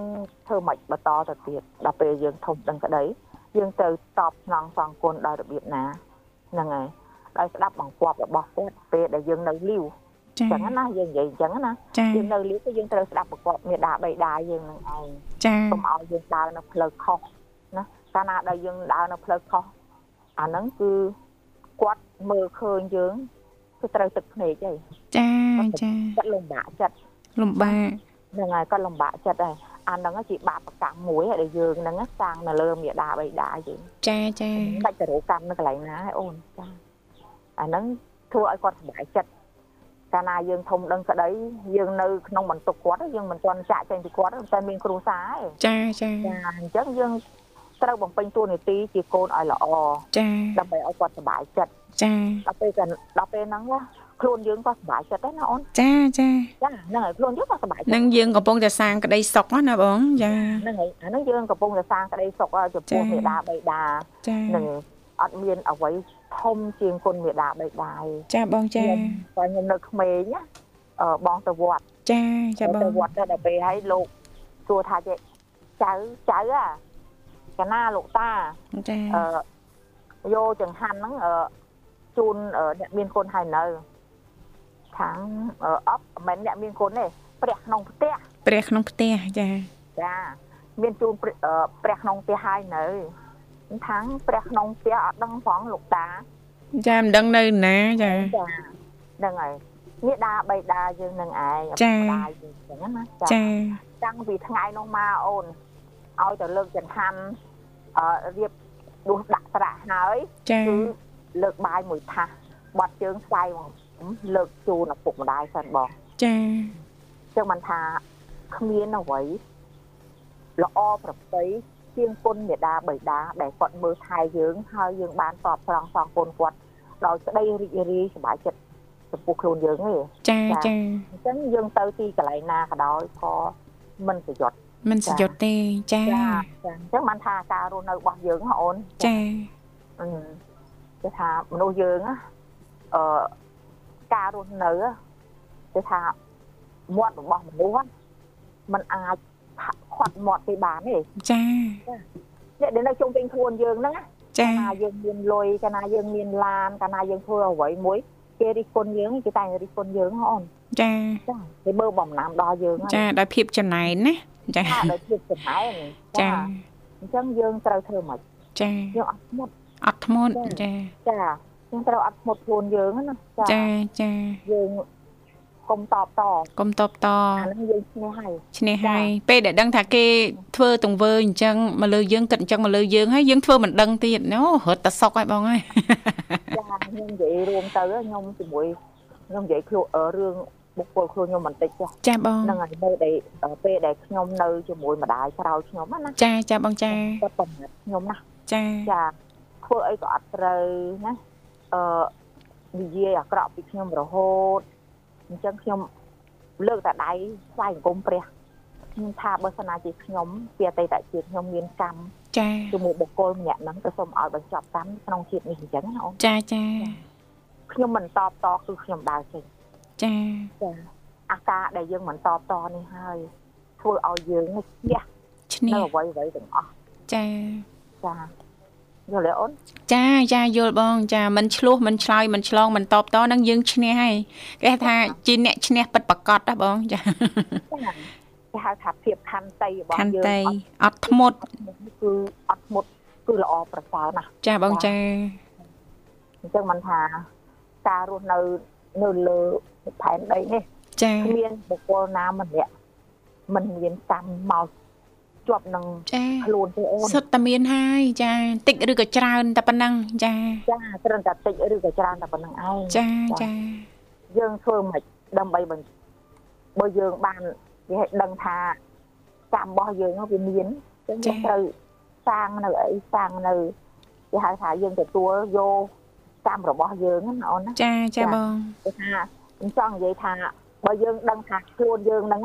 Speaker 4: ធ្វើម៉េចបន្តទៅទៀតដល់ពេលយើងធំដឹងក្តីយើងទៅតបស្នងសងគុណដោយរបៀបណាហ្នឹងហើយដោយស្ដាប់បង្គាប់របស់គាត់ពេលដែលយើងនៅលីវ
Speaker 1: ចឹ
Speaker 4: ងណាយើងនិយាយអញ្ចឹងណាយើងនៅលីវគឺយើងត្រូវស្ដាប់បង្គាប់មេដាបៃតាយើងនឹងឯង
Speaker 1: ចា
Speaker 4: កុំឲ្យយើងដើរនៅផ្លូវខុសណាកាលណាដែលយើងដើរនៅផ្លូវខុសអាហ្នឹងគឺគាត់ មើលឃើញយើងគឺត្រូវទឹកភ្នែកហី
Speaker 1: ចាចា
Speaker 4: គាត់លំបាកចិត្ត
Speaker 1: លំបាក
Speaker 4: ហ្នឹងហើយគាត់លំបាកចិត្តហើយអាហ្នឹងជាបាបកម្មមួយដែលយើងហ្នឹងសាងនៅលើមេដាបៃតាយើង
Speaker 1: ចាចា
Speaker 4: បាច់ទៅរកកម្មនៅកន្លែងណាអូនចាអាហ្នឹងធ្វើឲ្យគាត់សុបាយចិត្តកាលណាយើងធំដឹងក្តីយើងនៅក្នុងបន្ទប់គាត់យើងមិនទាន់ចាក់ចេញពីគាត់តែមានគ្រួសារឯង
Speaker 1: ចាចា
Speaker 4: ចាអញ្ចឹងយើងត្រូវបំពេញតួនាទីជាកូនឲ្យល្អ
Speaker 1: ចា
Speaker 4: ដើម្បីឲ្យគាត់សុបាយចិត្ត
Speaker 1: ចា
Speaker 4: ដល់ពេលដល់ពេលហ្នឹងខ្លួនយើងក៏សុបាយចិត្តដែរណាអូន
Speaker 1: ចាចា
Speaker 4: ចាហ្នឹងហើយខ្លួនយើងក៏សុបាយចិត្ត
Speaker 1: ហ្នឹងយើងកំពុងតែសាងក្តីសុខណាបងចា
Speaker 4: ហ្នឹងហើយអាហ្នឹងយើងកំពុងតែសាងក្តីសុខចំពោះមេដាបៃតា
Speaker 1: នឹង
Speaker 4: អត់មានអ្វីធំជាងគុណមេដាបៃតា
Speaker 1: ចាបងចា
Speaker 4: បើខ្ញុំនៅក្មេងណាអឺបងទៅវត្ត
Speaker 1: ចាចាបង
Speaker 4: ទៅវត្តដល់ពេលហើយលោកសួរថាចៅចៅអាកណាលោកតា
Speaker 1: ចា
Speaker 4: អឺយកចង្ហាន់ហ្នឹងអឺ ជូនអ្នកមានគុណហើយនៅខាងអប់មិនអ្នកមានគុណទេព្រះក្នុងផ្ទះ
Speaker 1: ព្រះក្នុងផ្ទះចា
Speaker 4: ចាមានជូនព្រះក្នុងផ្ទះហើយនៅខាងព្រះក្នុងផ្ទះអត់ដឹងផងលោកតា
Speaker 1: ចាមិនដឹងនៅណាចា
Speaker 4: ចាហ្នឹងហើយនេះដាបៃតាយើងនឹងឯង
Speaker 1: ចា
Speaker 4: ដាយើងចឹងណា
Speaker 1: ចា
Speaker 4: តាំងពីថ្ងៃនោះមកអូនឲ្យទៅលើកចង្ហាន់អឺរៀបដួសដាក់ត្រាក់ហើយ
Speaker 1: គឺ
Speaker 4: លើកបាយមួយថាសបាត់ជើងស្វ័យបងលើកជូនឪពុកម្ដាយសិនបង
Speaker 1: ចា
Speaker 4: ចឹងមិនថាគ្មានអ្វីល្អប្រពៃជាងគុណមេដាបៃតាដែលគាត់មើលថែយើងហើយយើងបានតបស្រង់សងគុណគាត់ដោយក្តីរីករាយសប្បាយចិត្តចំពោះខ្លួនយើងទេ
Speaker 1: ចាចា
Speaker 4: អញ្ចឹងយើងទៅទីកន្លែងណាក៏ដោយក៏មិនប្រយុទ្ធ
Speaker 1: មិនប្រយុទ្ធទេចាចា
Speaker 4: អញ្ចឹងបានថាការរស់នៅរបស់យើងអូន
Speaker 1: ចា
Speaker 4: អឺ គេថាមនុស្សយើងអឺការរស់នៅគេថាមាត់របស់មនុស្សมันអាចខាត់មាត់គេបានទេ
Speaker 1: ចា
Speaker 4: អ្នកដែលនៅជុំវិញខ្លួនយើងហ្នឹង
Speaker 1: ចា
Speaker 4: កាលណាយើងមានលុយកាលណាយើងមានឡានកាលណាយើងធ្វើអ្វីមួយគេរិះគន់យើងគេតែរិះគន់យើងអូន
Speaker 1: ចា
Speaker 4: ចាគេមើលបំណាំដល់យើង
Speaker 1: ចាដោយភាពចំណែនណាចា
Speaker 4: ដោយភាពចំណែន
Speaker 1: ចា
Speaker 4: អញ្ចឹងយើងត្រូវធ្វើម៉េច
Speaker 1: ចា
Speaker 4: យើងអត់ធ្មត់
Speaker 1: អត់ធ្មត់ចា
Speaker 4: ចាយើងត្រូវអត់ធ្មត់ខ្លួនយើងណា
Speaker 1: ចាចា
Speaker 4: យើងកុំតបត
Speaker 1: កុំតបត
Speaker 4: អានឹងយើងឈ្នះហើយ
Speaker 1: ឈ្នះហើយពេលដែលដឹងថាគេធ្វើទង្វើអញ្ចឹងមកលើយើងគិតអញ្ចឹងមកលើយើងហើយយើងធ្វើមិនដឹងទៀតអូរត់តែសុកហើយបងហើយ
Speaker 4: ចាខ្ញុំនិយាយរួមទៅខ្ញុំជាមួយខ្ញុំនិយាយខ្លួនរឿងបុគ្គលខ្លួនខ្ញុំបន្តិចចា
Speaker 1: ចាបង
Speaker 4: ហ្នឹងហើយនៅដែលពេលដែលខ្ញុំនៅជាមួយម្ដាយក្រោយខ្ញុំណា
Speaker 1: ចាចាបងចា
Speaker 4: គាត់បំណិតខ្ញុំណា
Speaker 1: ចា
Speaker 4: ចា ធ្វើអីក៏អត់ត្រូវណាអឺនិយាយអាក្រក់ពីខ្ញុំរហូតអញ្ចឹងខ្ញុំលើកតែដៃស្វែងអង្គមព្រះខ្ញុំថាបើសិនណាជាខ្ញុំពីអតីតជាតិខ្ញុំមានកម្ម
Speaker 1: ចា
Speaker 4: ជាមួយបុគ្គលម្នាក់ហ្នឹងទៅសូមឲ្យបញ្ចប់កម្មក្នុងជាតិនេះអញ្ចឹងណាអូន
Speaker 1: ចាចា
Speaker 4: ខ្ញុំមិនតបតគឺខ្ញុំដើរចេញ
Speaker 1: ចា
Speaker 4: ចាអាការដែលយើងមិនតបតនេះហើយធ្វើឲ្យយើងឈ្នះ
Speaker 1: ឈ្នះ
Speaker 4: អ្វីអ្វីទាំងអស់
Speaker 1: ចា
Speaker 4: ចា យល់ទេអូន
Speaker 1: ចាចាយល់បង ចាមិនឆ្លោះមិនឆ្លើយមិនឆ្លងមិនតបតនឹងយើងឈ្នះហើយគេថាជាអ្នកឈ្នះពិតប្រកបណាបងចា
Speaker 4: គេហៅថាភាពខន្តីរបស់
Speaker 1: យើងខន្តីអត់ធ្មត់
Speaker 4: គឺអត់ធ្មត់គឺល្អប្រសើរណាស់
Speaker 1: ចាបងចា
Speaker 4: អញ្ចឹងមិនថាការរស់នៅនៅលើផែនដីនេះ
Speaker 1: ចា
Speaker 4: គ្មានបុគ្គលណាម្នាក់មិនមានកម្មមក ជាប់នឹងខ្លួនទេអូន
Speaker 1: សុទ្ធតែមានហើយចាតិចឬក៏ច្រើនតែប៉ុណ្ណឹងចា
Speaker 4: ចាត្រឹមតែតិចឬក៏ច្រើនតែប៉ុណ្ណឹងឯង
Speaker 1: ចាចា
Speaker 4: យើងធ្វើមិនដើម្បីបើយើងបានគេឲ្យដឹងថាកម្មរបស់យើងវាមានចឹងយើងត្រូវសាងនៅអីសាងនៅគេហៅថាយើងទទួលយកកម្មរបស់យើងណាអូនណា
Speaker 1: ចាចាបង
Speaker 4: គេថាខ្ញុំចង់និយាយថាបើយើងដឹងថាខ្លួនយើងហ្នឹង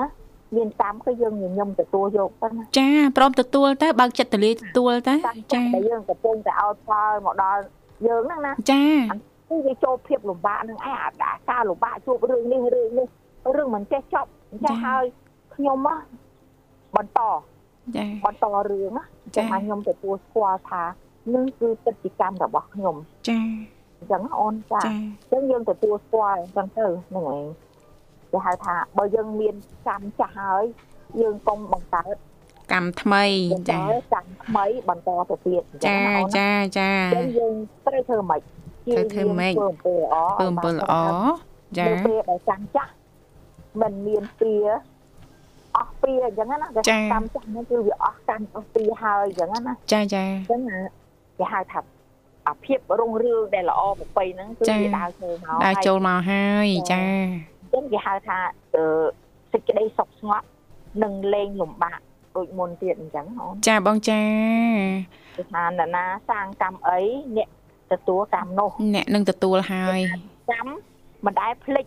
Speaker 4: មានកម្មគឺយើងញញឹមទទួលយកទៅណា
Speaker 1: ចាព្រមទទួលទៅបើកចិត្តទលាទទួលទៅ
Speaker 4: ចាតែយើងកំពុងតែឲ្យផលមកដល់យើងហ្នឹងណា
Speaker 1: ចា
Speaker 4: គឺវាចូលភាពលំបាកនឹងឯងអាការលំបាកជួបរឿងនេះរឿងនេះរឿងមិនចេះចប់អញ្ចឹងហើយខ្ញុំបន្ត
Speaker 1: ចា
Speaker 4: បន្តរឿងចាខ្ញុំទទួលស្គាល់ថានឹងគឺទឹកជាកម្មរបស់ខ្ញុំ
Speaker 1: ចា
Speaker 4: អញ្ចឹងអូនចាអញ្ចឹងយើងទទួលស្គាល់អញ្ចឹងទៅហ្នឹងឯង គេហៅថាបើយើងមានកម្មចាស់ហើយយើងកុំបង្កើត
Speaker 1: កម្មថ្មី
Speaker 4: ចាកម្មថ្មីបន្តទៅទៀត
Speaker 1: ចាចាចា
Speaker 4: អញ្ចឹងយើងត្រូវធ្វើម៉េច
Speaker 1: ត្រូវធ្វើម៉េចធ្វើអំពើល្អធ្វើអំពើល្អ
Speaker 4: ចាពេលដែលកម្មចាស់មិនមានពៀអស់ពៀអញ្ចឹងណាកម្មចាស់ហ្នឹងគឺវាអស់កម្មអស់ពៀហើយអញ្ចឹងណា
Speaker 1: ចាចា
Speaker 4: អញ្ចឹងគេហៅថាអាភាពរុងរឿងដែលល្អប្រពៃហ្នឹងគឺវាដើរចូលមក
Speaker 1: ដើរចូលមកហើយចា
Speaker 4: អញ្ចឹងគេហៅថាសេចក្តីសុខស្ងប់នឹងលែងលំបាកដូចមុនទៀតអញ្ចឹងអូន
Speaker 1: ចាបងចា
Speaker 4: គេថានរណាសាងកម្មអីអ្នកទទួលកម្មនោះ
Speaker 1: អ្នកនឹងទទួលហើយ
Speaker 4: កម្មមិនដែលភ្លេច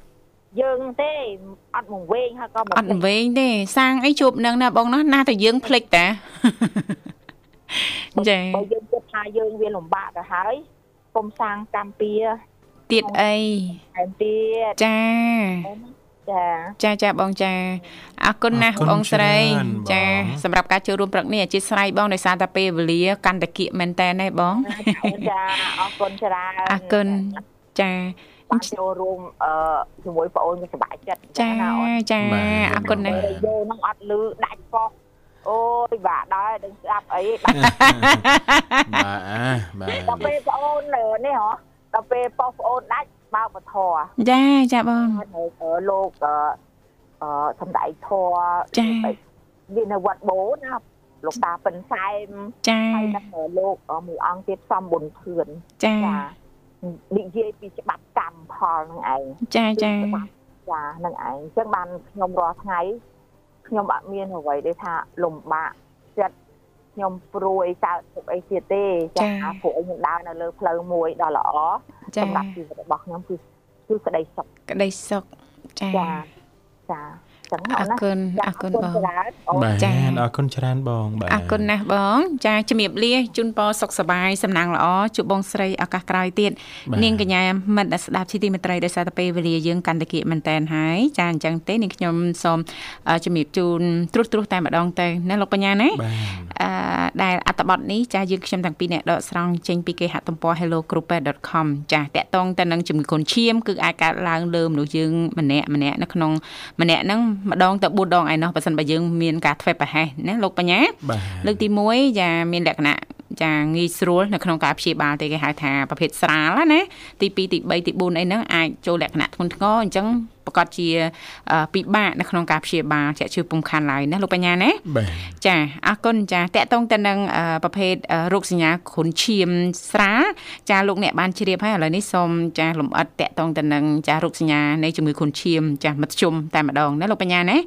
Speaker 4: យើងទេអត់មកវែងហើយក៏
Speaker 1: អត់វែងទេសាងអីជួបនឹងណាបងណាណាតែយើងភ្លេចតា
Speaker 4: ចាបើយើងគិតថាយើងវាលំបាកទៅហើយកុំសាងកម្មពៀ
Speaker 1: ទៀតអី
Speaker 4: ថែមទៀត
Speaker 1: ចា
Speaker 4: ចា
Speaker 1: ចាចាបងចាអរគុណណាស់បងស្រីចាសម្រាប់ការចូលរួមព្រឹកនេះអធិស្ឋានបងដោយសារតែពេលវេលាកាន់តែគៀកមែនតើណាបង
Speaker 4: ចាអរគុណច្រើន
Speaker 1: អរគុណចា
Speaker 4: បានចូលរួមអឺជាមួយបងអូនសប្បាយចិត្ត
Speaker 1: ចាចាអរគុណណាស់
Speaker 4: យោនឹងអត់លឺដាច់ប៉ោះអូយបាទដែរដឹងស្ដាប់អីបាទ
Speaker 3: បាទ
Speaker 4: ដល់ពេលបងអូននេះហ៎ ដល់ពេលប៉ោះបងអូនដាច់បើកបធរ
Speaker 1: ចាចាបង
Speaker 4: លោកអឺសំដែងធរ
Speaker 1: ចា
Speaker 4: វានៅវត្តបូណាលោកតាពិនសែម
Speaker 1: ចា
Speaker 4: ហើយនឹងលោកមួយអង្គទៀតសំបុនធឿន
Speaker 1: ចា
Speaker 4: និយាយពីច្បាប់កម្មផលនឹងឯង
Speaker 1: ចាចា
Speaker 4: ចានឹងឯងអញ្ចឹងបានខ្ញុំរាល់ថ្ងៃខ្ញុំអត់មានអ្វីទេថាលំបាកចិត្ត ខ្ញុំព្រួយកើតទុកអីទៀតទេចាព្រោះខ្ញុំដើរនៅលើផ្លូវមួយដ៏ល្អសម្រាប់ជីវិតរបស់ខ្ញុំគឺគឺក្តីសុខ
Speaker 1: ក្តីសុខចា
Speaker 4: ចា
Speaker 1: ចឹងអរគុណអរគុណបង
Speaker 3: បាទចាអរគុណច្រើនបងបាទ
Speaker 1: អរគុណណាស់បង ចាជំរាបលាជូនពរសុខសប្បាយសំណាងល្អជួបបងស្រីឱកាសក្រោយទៀតនាងកញ្ញាមិត្តដែលស្ដាប់ជីទីមេត្រីដោយសារតែពេលវេលាយើងកាន់តែគៀកមែនតែនហើយចាអញ្ចឹងទេនាងខ្ញុំសូមជំរាបជូនត្រួសត្រាសតែម្ដងទៅណាលោកបញ្ញាណាអឺដែលអត្តបទនេះចាយើងខ្ញុំទាំងពីរអ្នកដកស្រង់ចេញពីគេហទំព័រ hellogroup.com ចាតកតងទៅនឹងជំងឺកូនឈាមគឺអាចកើតឡើងលើមនុស្សយើងម្នាក់ម្នាក់នៅក្នុងម្នាក់ហ្នឹងម្ដងទៅ4ដងឯណោះបើសិនបើយើងមានការធ្វេសប្រហែសណាលោកបញ្ញាលើកទី1ចាមានលក្ខណៈចាងាយស្រួលនៅក្នុងការព្យាបាលទេគេហៅថាប្រភេទស្រាលណាទី2ទី3ទី4អីហ្នឹងអាចចូលលក្ខណៈធ្ងន់ធ្ងរអញ្ចឹងប្រកាសជាពិបាកនៅក្នុងការព្យាបាលជាក់ជឿពុំខាន់ឡើយណាលោកបញ្ញាណាចាអរគុណចាតកតងទៅនឹងប្រភេទរោគសញ្ញាគ្រុនឈាមស្រាលចាលោកអ្នកបានជ្រាបហើយឥឡូវនេះសូមចាលំអិតតកតងទៅនឹងចារោគសញ្ញានៃជំងឺគ្រុនឈាមចាមធ្យមតែម្ដងណាលោកបញ្ញាណា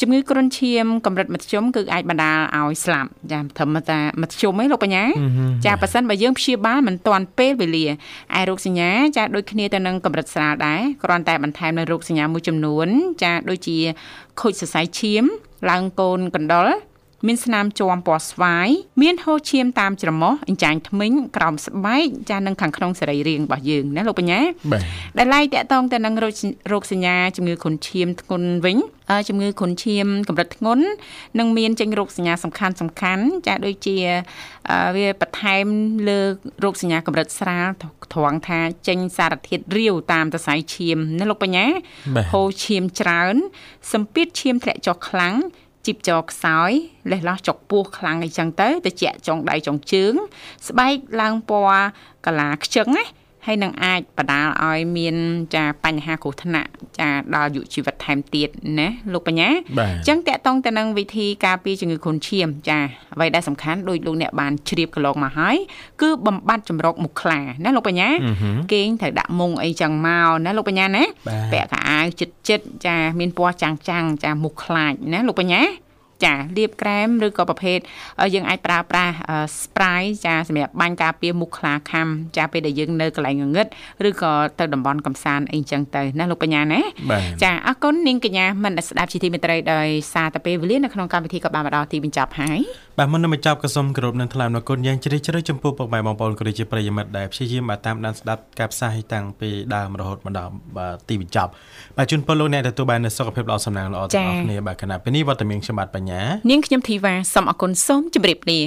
Speaker 1: ជំងឺគ្រុនឈាមកម្រិតមធ្យមគឺអាចបណ្ដាលឲ្យស្លាប់ចាធម្មតាមធ្យមឯងលោកបញ្ញាចាប៉ះសិនបើយើងព្យាបាលមិនទាន់ពេលវេលាឯរោគសញ្ញាចាដូចគ្នាទៅនឹងកម្រិតស្រាលដែរគ្រាន់តែបន្ថែមនៅរោគសញ្ញាមួយចំនួន ចាដូចជាខូចសរសៃឈាមឡើងកូនកណ្ដុរ មានស្នាមជាំពណ៌ស្វាយមានហូរឈាមតាមច្រមុះអញ្ចាញធ្មេញក្រោមស្បែកចានឹងខាងក្នុងសរីរាង្គរបស់យើងណាលោកបញ្ញាដែលឡែកតកតងទៅនឹងរោគសញ្ញាជំងឺគ្រុនឈាមធ្ងន់វិញជំងឺគ្រុនឈាមកម្រិតធ្ងន់នឹងមានចេញរោគសញ្ញាសំខាន់សំខាន់ចាដូចជាវាបន្ថែមលើរោគសញ្ញាកម្រិតស្រាលត្រង់ថាចេញសារធាតុរាវតាមសរសៃឈាមណាលោកបញ្ញាហូរឈាមច្រើនសម្ពាធឈាមធ្លាក់ចុះខ្លាំង ជីបចរខ្សោយលេះលោះចុកពោះខ្លាំងអីចឹងទៅទៅជាចុងដៃចុងជើង ស្បែកឡើងពណ៌កាឡាខ្ជឹងណា ហើយនឹងអាចបដាលឲ្យមានចាបញ្ហាគ្រោះថ្នាក់ចាដល់យុជីវិតថែមទៀតណាលោកបញ្ញាអញ្ចឹងតកតងទៅនឹងវិធីការពារជំងឺគ្រុនឈាមចាអ្វីដែលសំខាន់ដោយលោកអ្នកបានជ្រាបកន្លងមកហើយគឺបំបត្តិចម្រោគមុខខ្លាណាលោកបញ្ញាគេងត្រូវដាក់មុងអីចឹងមកណាលោកបញ្ញាណាពាក់កៅអៅចិត្តចិត្តចាមានពណ៌ចាំងចាំងចាមុខខ្លាចណាលោកបញ្ញា ចាលាបក្រែមឬក៏ប្រភេទយើងអាចប្រើប្រាស់ spray ចាសម្រាប់បាញ់ការពារមុខខ្លាខាំចាពេលដែលយើងនៅកន្លែងងងឹតឬក៏ទៅតំបន់កំសាន្តអីចឹងទៅណាលោកបញ្ញាណាចាអរគុណនាងកញ្ញាមិនស្ដាប់ជាទីមេត្រីដោយសារតែពេលវេលានៅក្នុងកម្មវិធីក៏បានមកដល់ទីបញ្ចប់ហើយ
Speaker 3: បាទមុននឹងបញ្ចប់ក៏សូមគោរពនឹងថ្លែងអរគុណយ៉ាងជ្រាលជ្រៅចំពោះពុកម៉ែបងប្អូនក៏ដូចជាប្រិយមិត្តដែលព្យាយាមមកតាមដានស្ដាប់ការផ្សាយតាំងពីដើមរហូតមកដល់ទីបញ្ចប់បាទជូនពរលោកអ្នកទទួលបាននូវសុខភាពល្អសំណាងល្អទាំងអស់គ្នាបាទគណៈពេលនេះវត្តមានខ្ញុំបាទបញ្ញា
Speaker 1: នាងខ្ញុំធីវ៉ាសូមអរគុណសូមជម្រាបលា